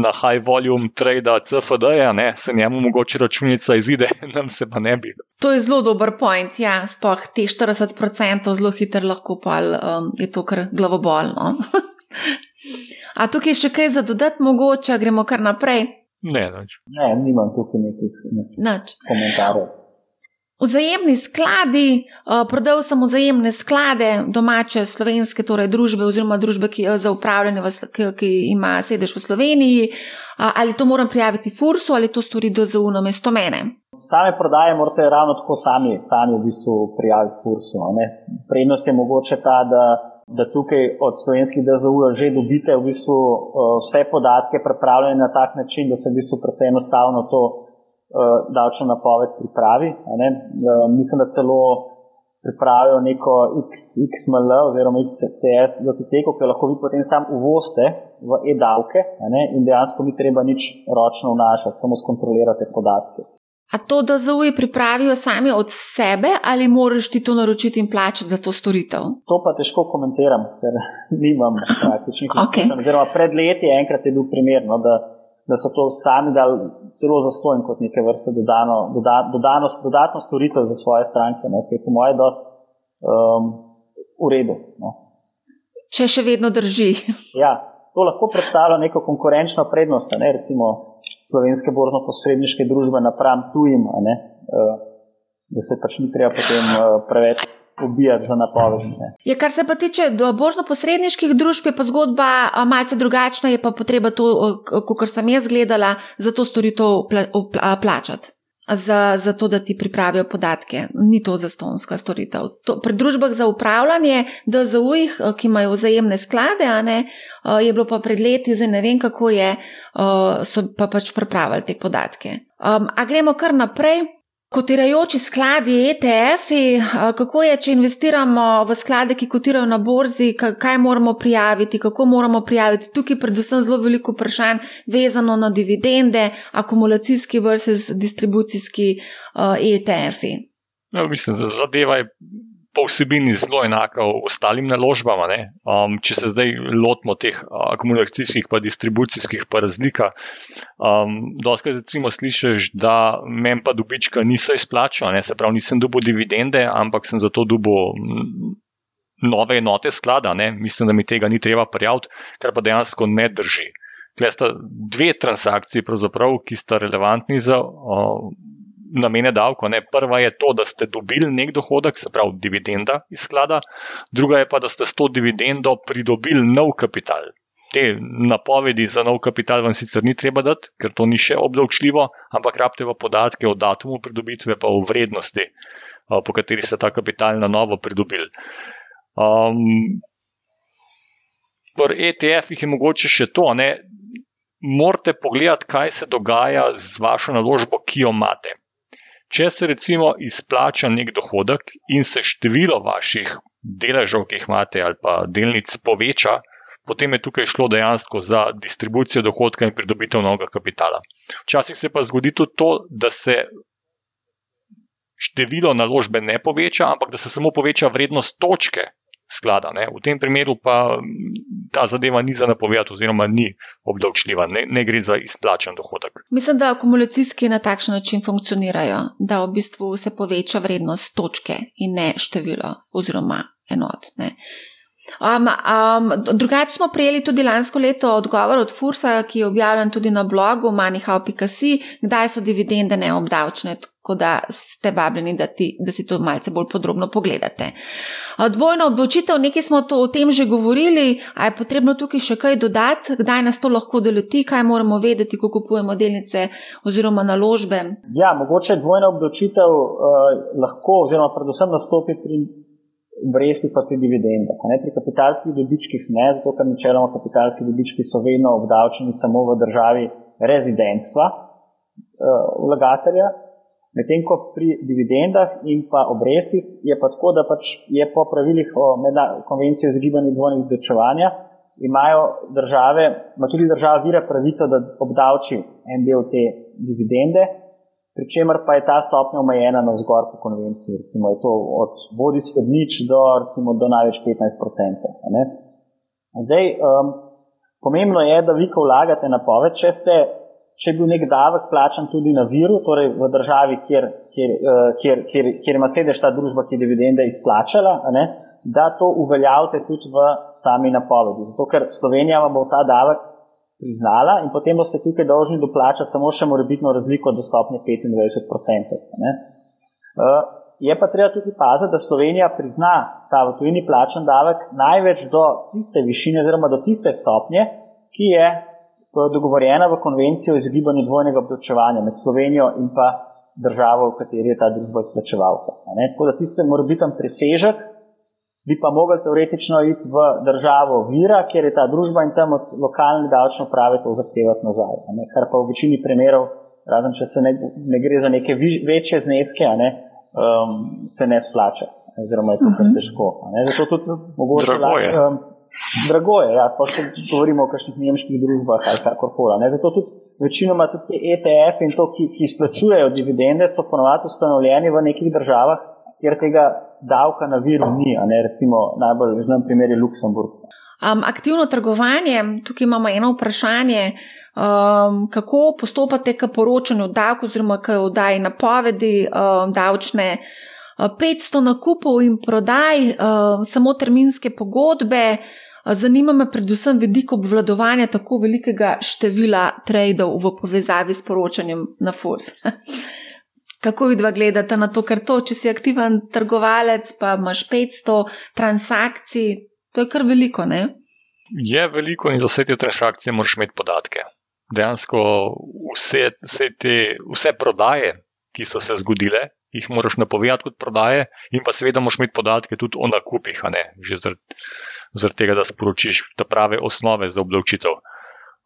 na high volume trade CFD, -ja, se njemu mogoče računica izide, [LAUGHS] nam se pa ne bi. To je zelo dober point, ja, spoh te 40% zelo hitro lahko pa um, je to kar glavobolno. [LAUGHS] A tukaj še kaj za dodati, mogoče gremo kar naprej? Ne, nič. Ne, nimam tukaj nekih ne, komentarjev. Vzajemni skladi, uh, prodal sem vzajemne sklade domače slovenske torej družbe oziroma družbe, ki je za upravljanje, v, ki, ki ima sedež v Sloveniji. Uh, ali to moram prijaviti FURS-u ali to stori DZU na mesto mene? Same prodaje morate ravno tako sami, sami v bistvu prijaviti FURS-u. Prednost je mogoče ta, da, da tukaj od slovenskih DZU že dobite v bistvu vse podatke pripravljene na tak način, da se v bistvu precej enostavno to davčno napoved pripravi. Uh, mislim, da celo pripravijo neko XML oziroma XCS datoteko, ki lahko vi potem sam uvozite v e-davke in dejansko ni treba nič ročno vnašati, samo skontrolirate podatke. A to, da zauji pripravijo sami od sebe, ali moraš ti to naročiti in plačati za to storitev? To pa težko komentiram, ker [LAUGHS] nimam praktičnih okay. izkušenj. Pred leti je enkrat je bil primerno, da da so to sami dali zelo zastojno kot neke vrste dodano, doda, dodano, dodatno storitev za svoje stranke, ne, ki je po mojem dost um, v redu. No. Če še vedno drži. Ja, to lahko predstavlja neko konkurenčno prednost, ne, recimo slovenske borzno-posredniške družbe napram tujim, ne, uh, da se pač ni treba potem uh, preveč ubijati za napovedi. Ja, kar se pa tiče borzno-posredniških družb, je pa zgodba malce drugačna, je pa potreba to, kot sem jaz gledala, za to storitev plačati. Za, za to, da ti pripravijo podatke, ni to zastonska storitev. To, pri družbah za upravljanje, DZU-jih, ki imajo vzajemne sklade, ne, je bilo pa pred leti, zdaj ne vem, kako je, so pa pač pripravili te podatke. Um, a gremo kar naprej. Kotirajoči skladi, ETF-i, kako je, če investiramo v sklade, ki kotirajo na borzi, kaj moramo prijaviti, kako moramo prijaviti. Tukaj je predvsem zelo veliko vprašanj vezano na dividende, akumulacijski versus distribucijski ETF-i. Ja, mislim, da zadeva je po vsebini zelo enaka ostalim naložbam. Um, če se zdaj lotimo teh akumulacijskih in distribucijskih pa razlika, um, doskrat recimo slišiš, da meni pa dobička niso izplačali, se pravi, nisem dobil dividende, ampak sem zato dobil. Nove enote sklada, ne? mislim, da mi tega ni treba prijaviti, kar pa dejansko ne drži. Tukaj sta dve transakciji, ki sta relevantni za uh, namene davko. Ne. Prva je to, da ste dobili nek dohodek, se pravi dividenda iz sklada, druga je pa, da ste s to dividendo pridobili nov kapital. Te napovedi za nov kapital vam sicer ni treba dati, ker to ni še obdavčljivo, ampak rabite pa podatke o datumu pridobitve, pa o vrednosti, po kateri ste ta kapital na novo pridobili. Um, Pri ETF-ih je mogoče še to, ne, morate pogledati, kaj se dogaja z vašo naložbo, ki jo imate. Če se recimo izplača nek dohodek in se število vaših deležev, ki jih imate, ali pa delnic poveča, potem je tukaj šlo dejansko za distribucijo dohodka in pridobitev novega kapitala. Včasih se pa zgodi tudi to, da se število naložbe ne poveča, ampak da se samo poveča vrednost točke, sklada. Ne. V tem primeru pa ta zadeva ni za napovedati, oziroma ni obdavčljiva, ne, ne gre za izplačen dohodek. Mislim, da akumulacijski na takšen način funkcionirajo, da v bistvu se poveča vrednost točke in ne število oziroma enot. Ne. Um, um, drugače smo prejeli tudi lansko leto odgovor od Fursa, ki je objavljen tudi na blogu manihao.si, kdaj so dividende neobdavčene, tako da ste vabljeni, da, ti, da si to malce bolj podrobno pogledate. Dvojno obdavčitev, nekaj smo to, o tem že govorili, a je potrebno tukaj še kaj dodati, kdaj nas to lahko deloti, kaj moramo vedeti, ko kupujemo delnice oziroma naložbe. Ja, mogoče dvojna obdavčitev uh, lahko, oziroma predvsem nastopi pri obresti pa tudi dividende. Pri kapitalskih dobičkih ne, zato ker načeloma kapitalski dobički so vedno obdavčeni samo v državi rezidentstva uh, vlagatelja, medtem ko pri dividendah in pa obrestih je pa tako, da pač je po pravilih o konvenciji o izgibanju dvojnih obdavčevanja imajo države, ima tudi država vira pravico, da obdavči en del te dividende, pri čemer pa je ta stopnja omejena na vzgor po konvenciji. Recimo je to od bodi se od nič do, recimo, do največ 15%. Ne? Zdaj, um, pomembno je, da vi, ko vlagate na poved, če, ste, če je bil nek davek plačan tudi na viru, torej v državi, kjer, kjer, uh, kjer, kjer, kjer ima sedež ta družba, ki je dividende izplačala, ne? da to uveljavite tudi v sami napovedi. Zato, ker Slovenija vam bo ta davek priznala in potem boste tukaj dolžni doplačati samo še morebitno razliko do stopnje 25%. Ne? Uh, je pa treba tudi paziti, da Slovenija prizna ta v tujini plačen davek največ do tiste višine oziroma do tiste stopnje, ki je dogovorjena v konvenciji o izogibanju dvojnega obdavčevanja med Slovenijo in pa državo, v kateri je ta družba izplačevalka. Tako da tiste morebiten presežek bi pa mogli teoretično iti v državo vira, kjer je ta družba in tam od lokalne davčne uprave to zahtevati nazaj. Ne? Kar pa v večini primerov, razen če se ne, ne gre za neke vi, večje zneske, ne, um, se ne splača. Oziroma je to kar mhm. težko. Zato tudi mogoče. Drago je. Um, drago je, ja, sploh če govorimo o kakšnih nemških družbah ali karkoli. Zato tudi večinoma tudi ETF in to, ki, ki izplačujejo dividende, so ponovadi ustanovljeni v nekih državah, kjer tega davka na viru ni, ne recimo najbolj znan primer je Luksemburg. Um, aktivno trgovanje, tukaj imamo eno vprašanje. Um, kako postopate k poročanju davkov, oziroma k oddaji napovedi um, davčne? 500 nakupov in prodaj, um, samo terminske pogodbe. Zanima me predvsem vidik obvladovanja tako velikega števila tradov v povezavi s poročanjem na FURS. [LAUGHS] Kako vi dva gledate na to, ker to, če si aktiven trgovalec, pa imaš 500 transakcij, to je kar veliko, ne? Je veliko in za vse te transakcije moraš imeti podatke. Dejansko vse, vse, te, vse prodaje, ki so se zgodile, jih moraš napovedati kot prodaje, in pa seveda moraš imeti podatke tudi o nakupih, že zaradi zar tega, da sporočiš te prave osnove za obdavčitev.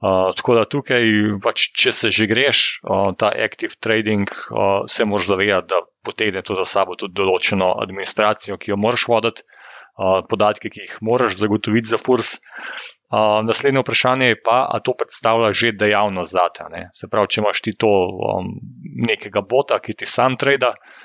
Uh, tako da tukaj, pač, če se že greš, uh, ta active trading, uh, se moraš zavedati, da potegne to za sabo tudi določeno administracijo, ki jo moraš voditi, uh, podatke, ki jih moraš zagotoviti za FURS. Uh, naslednje vprašanje je pa, ali to predstavlja že dejavnost za te. Se pravi, če imaš ti to um, nekega bota, ki ti sam trade uh,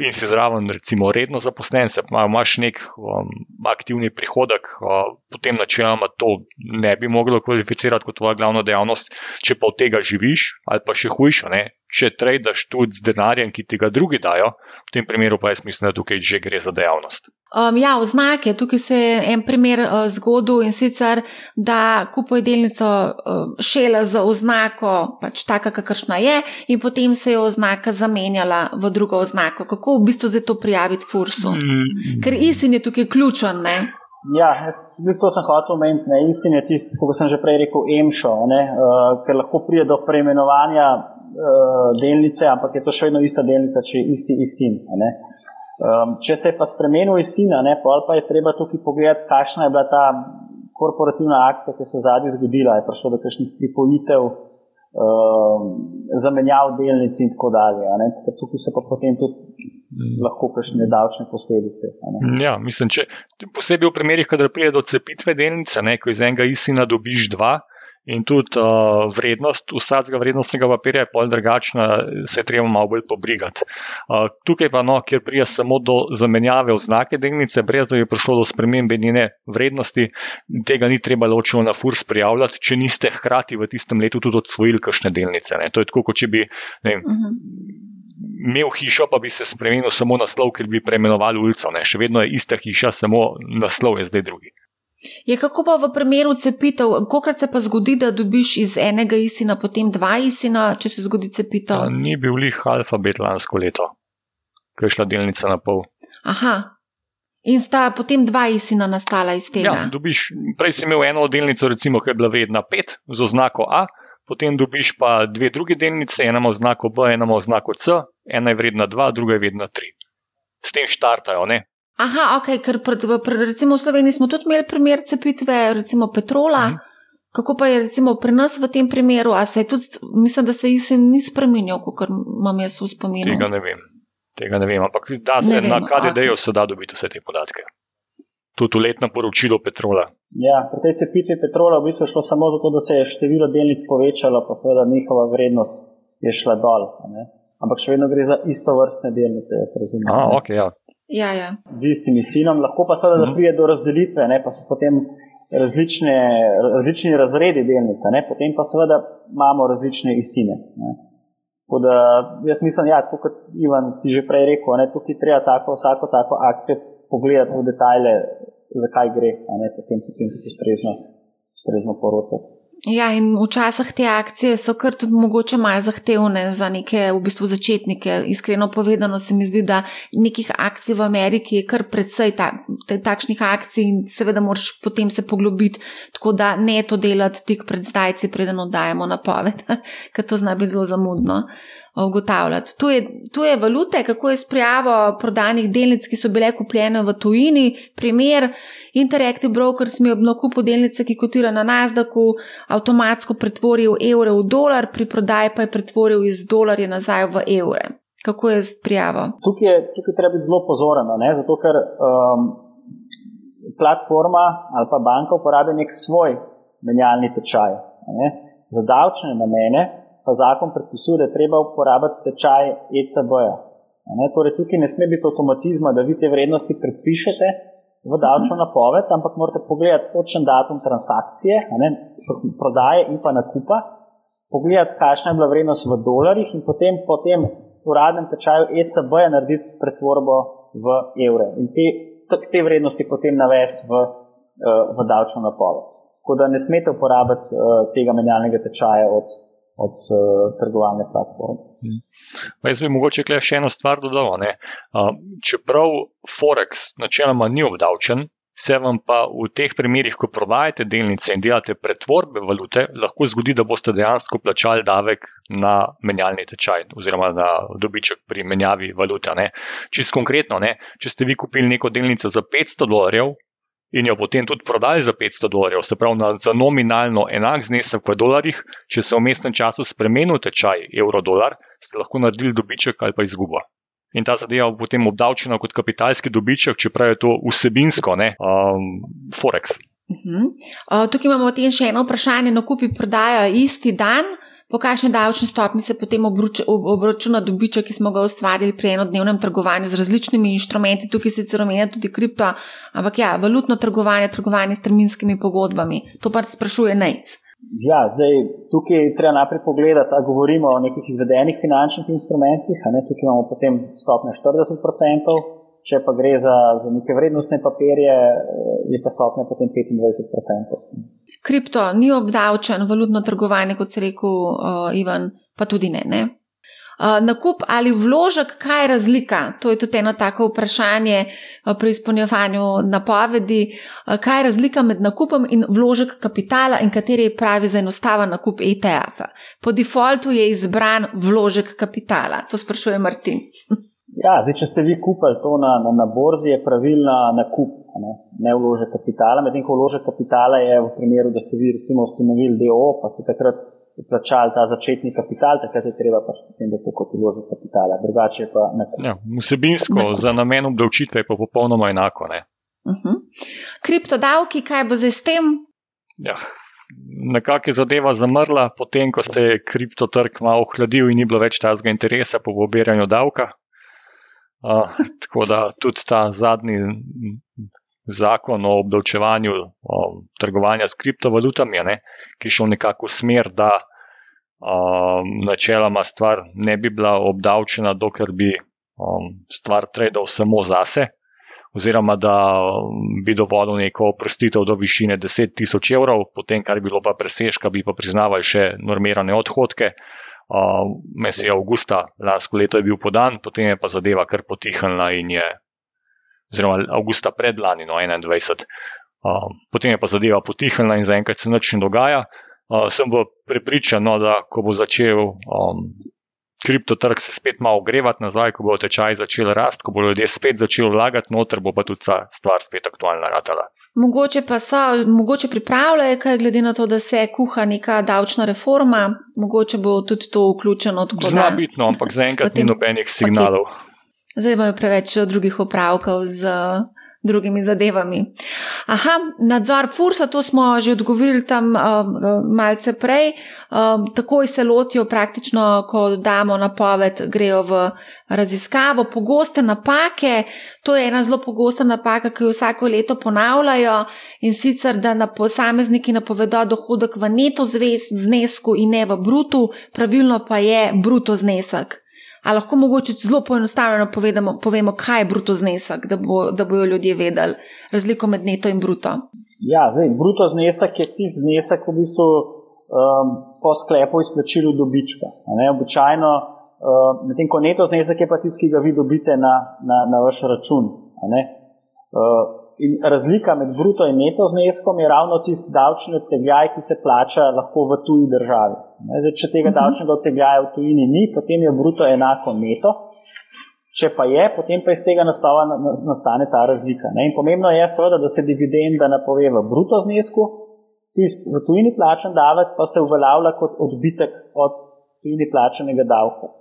in si zraven, recimo, redno zaposlen, se pa imaš nek um, aktivni prihodek, uh, potem načeloma to ne bi moglo kvalificirati kot tvoja glavna dejavnost, če pa od tega živiš, ali pa še hujše, ne? Če tradaš tudi z denarjem, ki ti ga drugi dajo, v tem primeru pa jaz mislim, da tukaj že gre za dejavnost. Um, ja, oznake. Tukaj se je en primer uh, zgodil in sicer, da kupuje delnico uh, šele za oznako, pač taka, kakršna je, in potem se je oznaka zamenjala v drugo oznako. Kako v bistvu zdaj to prijaviti Fursu? Mm. Ker isin je tukaj ključen. Ne? Ja, jaz, to sem hotel omeniti. Isin je tisti, kot sem že prej rekel, emšo, uh, ker lahko pride do preimenovanja uh, delnice, ampak je to še vedno ista delnica, če je isti isin. Um, če se je pa spremenil isin, pa je treba tukaj pogledati, kakšna je bila ta korporativna akcija, ki se je zadnji zgodila. Je prišlo do kakšnih pripojitev, um, zamenjav delnic in tako dalje. Tukaj so pa potem tudi. Lahko kakšne davčne posledice. Ja, mislim, če, posebej v primerih, kadar pride do cepitve delnice, ne, ko iz enega isina dobiš dva, In tudi uh, vrednost vsakega vrednostnega papirja je pol drugačna, se treba malo bolj pobrigati. Uh, tukaj pa, no, kjer prija samo do zamenjave oznake delnice, brez da bi prišlo do spremembe njene vrednosti, tega ni treba ločeno na FURS prijavljati, če niste hkrati v tistem letu tudi odsvojili kakšne delnice. Ne. To je tako, kot če bi ne, uh -huh. imel hišo, pa bi se spremenil samo naslov, ker bi preimenoval ulico. Ne. Še vedno je ista hiša, samo naslov je zdaj drugi. Je kako pa v primeru cepitev, kolikrat se pa zgodi, da dobiš iz enega isina potem dva isina, če se zgodi cepitev? Ni bil lih alfabet lansko leto, ko je šla delnica na pol. Aha. In sta potem dva isina nastala iz tega? Ja, dobiš, prej si imel eno delnico, recimo, ki je bila vedna pet z oznako A, potem dobiš pa dve druge delnice, ena oznako B, ena oznako C, ena je vredna dva, druga je vredna tri. S tem štartajo, ne? Aha, ok, ker pred, pred, recimo v Sloveniji smo tudi imeli primer cepitve, recimo petrola. Mhm. Kako pa je recimo pri nas v tem primeru, a se je tudi, mislim, da se je ISIN ni spremenil, kot imam jaz v spominu? Tega ne vem, tega ne vem, ampak da se na KDD-ju okay. se da dobiti vse te podatke. Tudi letno poročilo petrola. Ja, pri tej cepitvi petrola v bistvu šlo samo zato, da se je število delnic povečalo, pa seveda njihova vrednost je šla dol. Ampak še vedno gre za isto vrstne delnice, jaz razumem. Ah, ok, ja. Ja, ja. z istimi sinom, lahko pa seveda mhm. pride do razdelitve, ne, pa so potem različne, različni razredi delnice, ne, potem pa seveda imamo različne isine. Da, jaz mislim, da ja, kot Ivan si že prej rekel, da tukaj treba tako, vsako tako akcijo pogledati v detajle, zakaj gre, a ne potem, potem tudi ustrezno, ustrezno poročati. Ja, in včasih te akcije so kar tudi mogoče malo zahtevne za neke v bistvu začetnike. Iskreno povedano se mi zdi, da nekih akcij v Ameriki je kar precej ta, takšnih akcij in seveda moraš potem se poglobiti, tako da ne to delati tik pred zdajci, preden oddajemo napoved, [LAUGHS] ker to zna biti zelo zamudno ugotavljati. Tu je, tu je valute, kako je s prijavo prodanih delnic, ki so bile kupljene v tujini. Primer, Interactive Brokers mi je ob nakupu delnice, ki kotira na Nasdaku, avtomatsko pretvoril evre v dolar, pri prodaji pa je pretvoril iz dolarja nazaj v evre. Kako je s prijavo? Tukaj tukaj treba biti zelo pozoren, zato ker um, platforma ali pa banka uporablja nek svoj menjalni tečaj. Za davčne namene pa zakon predpisuje, da je treba uporabiti tečaj ECB-ja. Torej, tukaj ne sme biti avtomatizma, da vi te vrednosti predpišete, v davčno napoved, ampak morate pogledati točen datum transakcije, ne, prodaje in pa nakupa, pogledati, kakšna je bila vrednost v dolarjih in potem po tem uradnem tečaju ECB narediti pretvorbo v evre in te, te vrednosti potem navesti v, eh, v davčno napoved. Tako da ne smete uporabiti uh, tega menjalnega tečaja od, od uh, trgovalne platforme. Hmm. Jaz bi mogoče še eno stvar dodal. Uh, čeprav Forex načeloma ni obdavčen, se vam pa v teh primerih, ko prodajate delnice in delate pretvorbe valute, lahko zgodi, da boste dejansko plačali davek na menjalni tečaj oziroma na dobiček pri menjavi valute. Čisto konkretno, ne? če ste vi kupili neko delnico za 500 dolarjev, in jo potem tudi prodali za 500 dolarjev, se pravi na, za nominalno enak znesek v dolarjih, če se v mestnem času spremenil tečaj evro-dolar, ste lahko naredili dobiček ali pa izgubo. In ta zadeva bo potem obdavčena kot kapitalski dobiček, čeprav je to vsebinsko, ne, um, Forex. Uh -huh. uh, tukaj imamo še eno vprašanje. No, kupi prodaja isti dan, po kakšni davčni stopni se potem obračuna dobiček, ki smo ga ustvarili pri enodnevnem trgovanju z različnimi inštrumenti, tukaj sicer omenja tudi kripto, ampak ja, valutno trgovanje, trgovanje s terminskimi pogodbami. To pa sprašuje Nec. Ja, zdaj tukaj treba najprej pogledati, ali govorimo o nekih izvedenih finančnih instrumentih, ne, tukaj imamo potem stopnjo 40%. Če pa gre za, za neke vrednostne papirje, je pa stopnja potem 25%. Kripto ni obdavčen, valutno trgovanje, kot se rekel uh, Ivan, pa tudi ne. ne? Uh, nakup ali vložek, kaj je razlika? To je tudi eno tako vprašanje uh, pri izpolnjevanju napovedi. Uh, kaj je razlika med nakupom in vložek kapitala in kateri je pravi za enostaven nakup ETF-a? Po defaultu je izbran vložek kapitala. To sprašuje Martin. [LAUGHS] Ja, zdaj, če ste vi kupili to na, na, na borzi, je pravilna nakup, ne, ne vložek kapitala. Medtem ko vložek kapitala je v primeru, da ste vi recimo ustanovili DO, pa ste takrat plačali ta začetni kapital, takrat je treba pač potem, da to kot vložek kapitala. Drugače pa nakup. Ja, vsebinsko, nakup. za namen obdavčitve je pa popolnoma enako. Uh mhm. -huh. Kriptodavki, kaj bo zdaj s tem? Ja. Nekako je zadeva zamrla, potem ko se je kriptotrg malo ohladil in ni bilo več tazga interesa po pobiranju davka. Uh, tako da tudi ta zadnji zakon o obdavčevanju o trgovanja s kriptovalutami, ne, ki je šel nekako v smer, da um, načeloma stvar ne bi bila obdavčena, dokler bi um, stvar tradal samo zase, oziroma da bi dovolil neko oprostitev do višine 10 tisoč evrov, potem, kar bi bilo pa presežka, bi pa priznavali še normirane odhodke. Uh, Mesec avgusta lansko leto je bil podan, potem je pa zadeva kar potihnila in je, oziroma avgusta predlani, no 21. Uh, potem je pa zadeva potihnila in zaenkrat se nič ne dogaja. Uh, sem pa prepričan, no, da ko bo začel um, kriptotrg se spet malo ogrevati nazaj, ko bo tečaj začel rasti, ko bo ljudje spet začeli vlagati noter, bo pa tudi ta stvar spet aktualna ratala. Mogoče pa so, mogoče pripravljajo, kaj glede na to, da se kuha neka davčna reforma, mogoče bo tudi to vključeno. Zna biti, no, ampak zaenkrat ni [LAUGHS] nobenih signalov. Zdaj imajo preveč drugih opravkov z drugimi zadevami. Aha, nadzor Fursa, to smo že odgovorili tam uh, malce prej. Uh, takoj se lotijo, praktično, ko damo napoved, grejo v raziskavo. Pogoste napake, to je ena zelo pogosta napaka, ki jo vsako leto ponavljajo in sicer, da na posamezniki napovedo dohodek v neto znesku in ne v brutu, pravilno pa je bruto znesek. Ali lahko mogoče zelo poenostavljeno povedamo, povemo, kaj je bruto znesek, da, bo, da bojo ljudje vedeli razliko med neto in bruto? Ja, zdaj, bruto znesek je tisti znesek, v bistvu, um, po sklepu izplačilu dobička. Običajno, um, medtem ko neto znesek je pa tisti, ki ga vi dobite na, na, na vaš račun. In razlika med bruto in neto zneskom je ravno tisti davčni odtegljaj, ki se plača lahko v tuji državi. Zdaj, če tega mhm. davčnega odtegljaja v tujini ni, potem je bruto enako neto. Če pa je, potem pa iz tega naslova nastane ta razlika. Ne? In pomembno je, seveda, da se dividenda napove v bruto znesku, tisti v tujini plačen davek pa se uveljavlja kot odbitek od tujini plačenega davka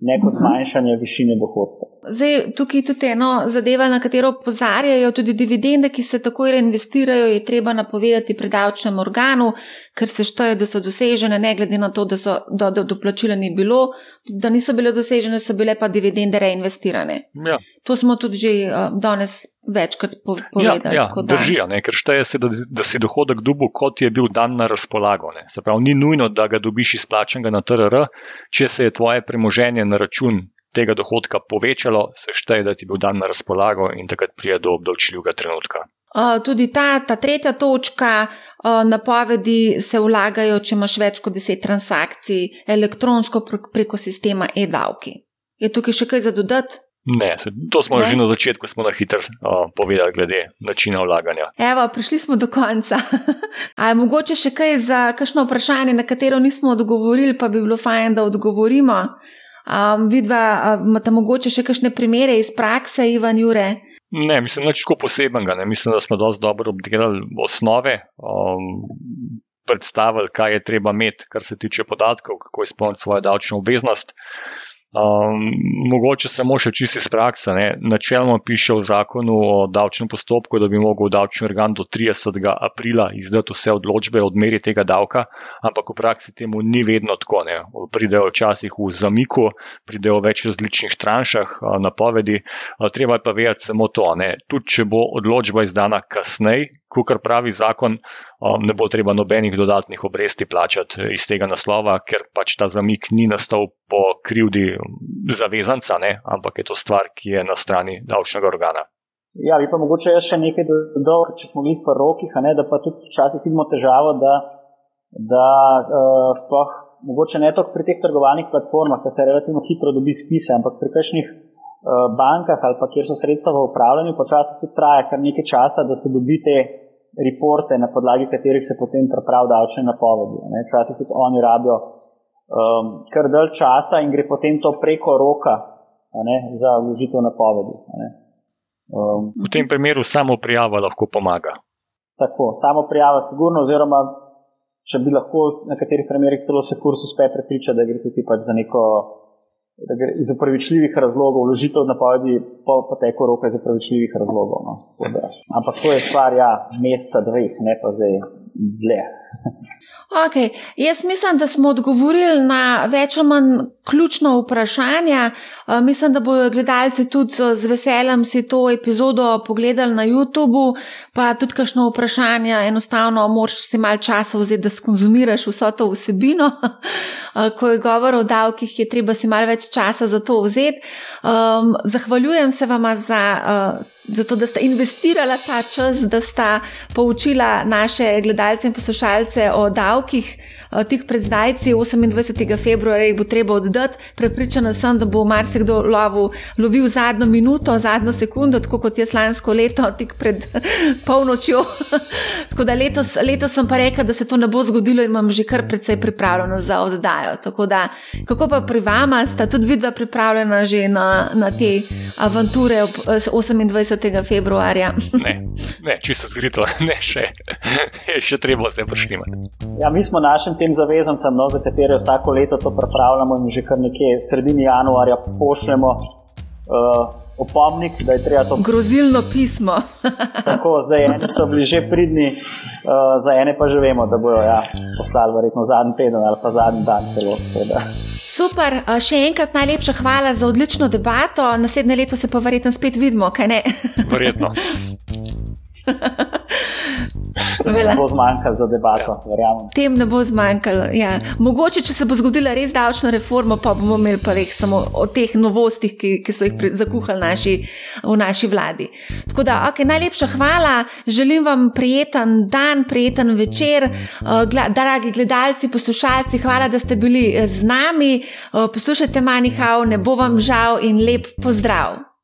ne kot mhm. zmanjšanje višine dohodka. Zdaj, tukaj je tudi eno zadeva, na katero opozarjajo, tudi dividende, ki se takoj reinvestirajo, je treba napovedati pri davčnem organu, ker se šteje, da so dosežene, ne glede na to, da so do, do, do plačila ni bilo, da niso bile dosežene, so bile pa dividende reinvestirane. Ja. To smo tudi že uh, danes večkrat po, povedali. Ja, ja, držijo, ker šteje se, da, da si dohodek dubu, kot je bil dan na razpolago. Ne. Se pravi, ni nujno, da ga dobiš izplačenega na TRR, če se je tvoje premoženje na račun tega dohodka povečalo, se šteje, da ti je bil dan na razpolago in takrat prije do obdavčljivega trenutka. Tudi ta, ta tretja točka, napovedi se vlagajo, če imaš več kot deset transakcij elektronsko preko sistema e-davki. Je tukaj še kaj za dodati? Ne, se, to smo ne? že na začetku na hitro uh, povedali, glede načina vlaganja. Evo, prišli smo do konca. [LAUGHS] Ali je mogoče še kaj za kakšno vprašanje, na katero nismo odgovorili, pa bi bilo fajn, da odgovorimo? Um, vidva, imate mogoče še kakšne primere iz prakse, Ivan Jure? Ne, mislim, da je tako posebenega. Mislim, da smo dosti dobro obdelali osnove, um, predstavili, kaj je treba imeti, kar se tiče podatkov, kako izpolniti svojo davčno obveznost. Um, mogoče samo še čisto iz prakse. Ne. Načeloma piše v zakonu o davčnem postopku, da bi lahko davčni organ do 30. aprila izdati vse odločbe o odmeri tega davka, ampak v praksi temu ni vedno tako. Ne. Pridejo včasih v zamiku, pridejo v več različnih tranšah napovedi. Treba je pa vedeti samo to. Tudi če bo odločba izdana kasneje, kot pravi zakon, ne bo treba nobenih dodatnih obresti plačati iz tega naslova, ker pač ta zamik ni nastal po krivdi zavezanca, ne? ampak je to stvar, ki je na strani davčnega organa. Ja, bi pa mogoče jaz še nekaj dodal, če smo jih po rokih, ne, da pa tudi včasih vidimo težavo, da, da uh, sploh mogoče ne toliko pri teh trgovalnih platformah, ki se relativno hitro dobi spise, ampak pri kakšnih uh, bankah ali pa kjer so sredstva v upravljanju, počasih tudi traja kar nekaj časa, da se dobi te reporte, na podlagi katerih se potem pripravijo davčne napovedi. Včasih tudi oni rabijo um, kar dalj časa in gre potem to preko roka ne, za vložitev napovedi. Um, v tem primeru samo prijava lahko pomaga. Tako, samo prijava, sigurno, oziroma če bi lahko na katerih primerih celo se kurs uspe prepričati, da gre tudi pač za neko iz upravičljivih razlogov, vložitev napovedi po poteku roka iz upravičljivih razlogov. No. Ampak to je stvar, ja, meseca, dveh, ne pa zdaj dlje. Okay. Jaz mislim, da smo odgovorili na več ali manj ključno vprašanje. Mislim, da bodo gledalci tudi z veseljem si to epizodo pogledali na YouTubu, pa tudi kakšno vprašanje. Enostavno, moraš si malo časa vzeti, da skonzumiraš vso to vsebino. [LAUGHS] Ko je govor o davkih, je treba si malo več časa za to vzeti. Zahvaljujem se vam za zato da sta investirala ta čas, da sta poučila naše gledalce in poslušalce o davkih. Tik pred zdajci, 28. februarja, jih bo treba oddati. Prepričana sem, da bo marsikdo lovil, lovil zadnjo minuto, zadnjo sekundo, tako kot je slansko leto, tik pred polnočjo. [LAUGHS] tako da letos, letos sem pa rekel, da se to ne bo zgodilo in imam že kar precej pripravljeno za oddajo. Da, kako pa pri vama, sta tudi vidva pripravljena že na, na te avanture 28. 30. februarja. [LAUGHS] ne, ne, čisto zgrito, [LAUGHS] ne še, še treba se prišljimati. Ja, mi smo našim tem zavezancem, no, za katere vsako leto to pripravljamo in že kar nekje sredini januarja pošljemo. Uh, opomnik, da je treba to. Grozilno pismo. [LAUGHS] Tako, zdaj eni so bili že pridni, uh, za ene pa že vemo, da bojo ja, poslali verjetno zadnji teden ali pa zadnji dan celo. Teda. Super, še enkrat najlepša hvala za odlično debato. Naslednje leto se pa verjetno spet vidimo, kaj ne? Verjetno. [LAUGHS] Ne bo zmanjkalo za debato, ja. verjamem. Tem ne bo zmanjkalo. Ja. Mogoče, če se bo zgodila res davčna reforma, pa bomo imeli pa res samo o teh novostih, ki, ki so jih zakuhali naši, v naši vladi. Tako da, ok, najlepša hvala, želim vam prijeten dan, prijeten večer. Uh, dragi gledalci, poslušalci, hvala, da ste bili eh, z nami. Uh, poslušajte Manihau, ne bo vam žal in lep pozdrav.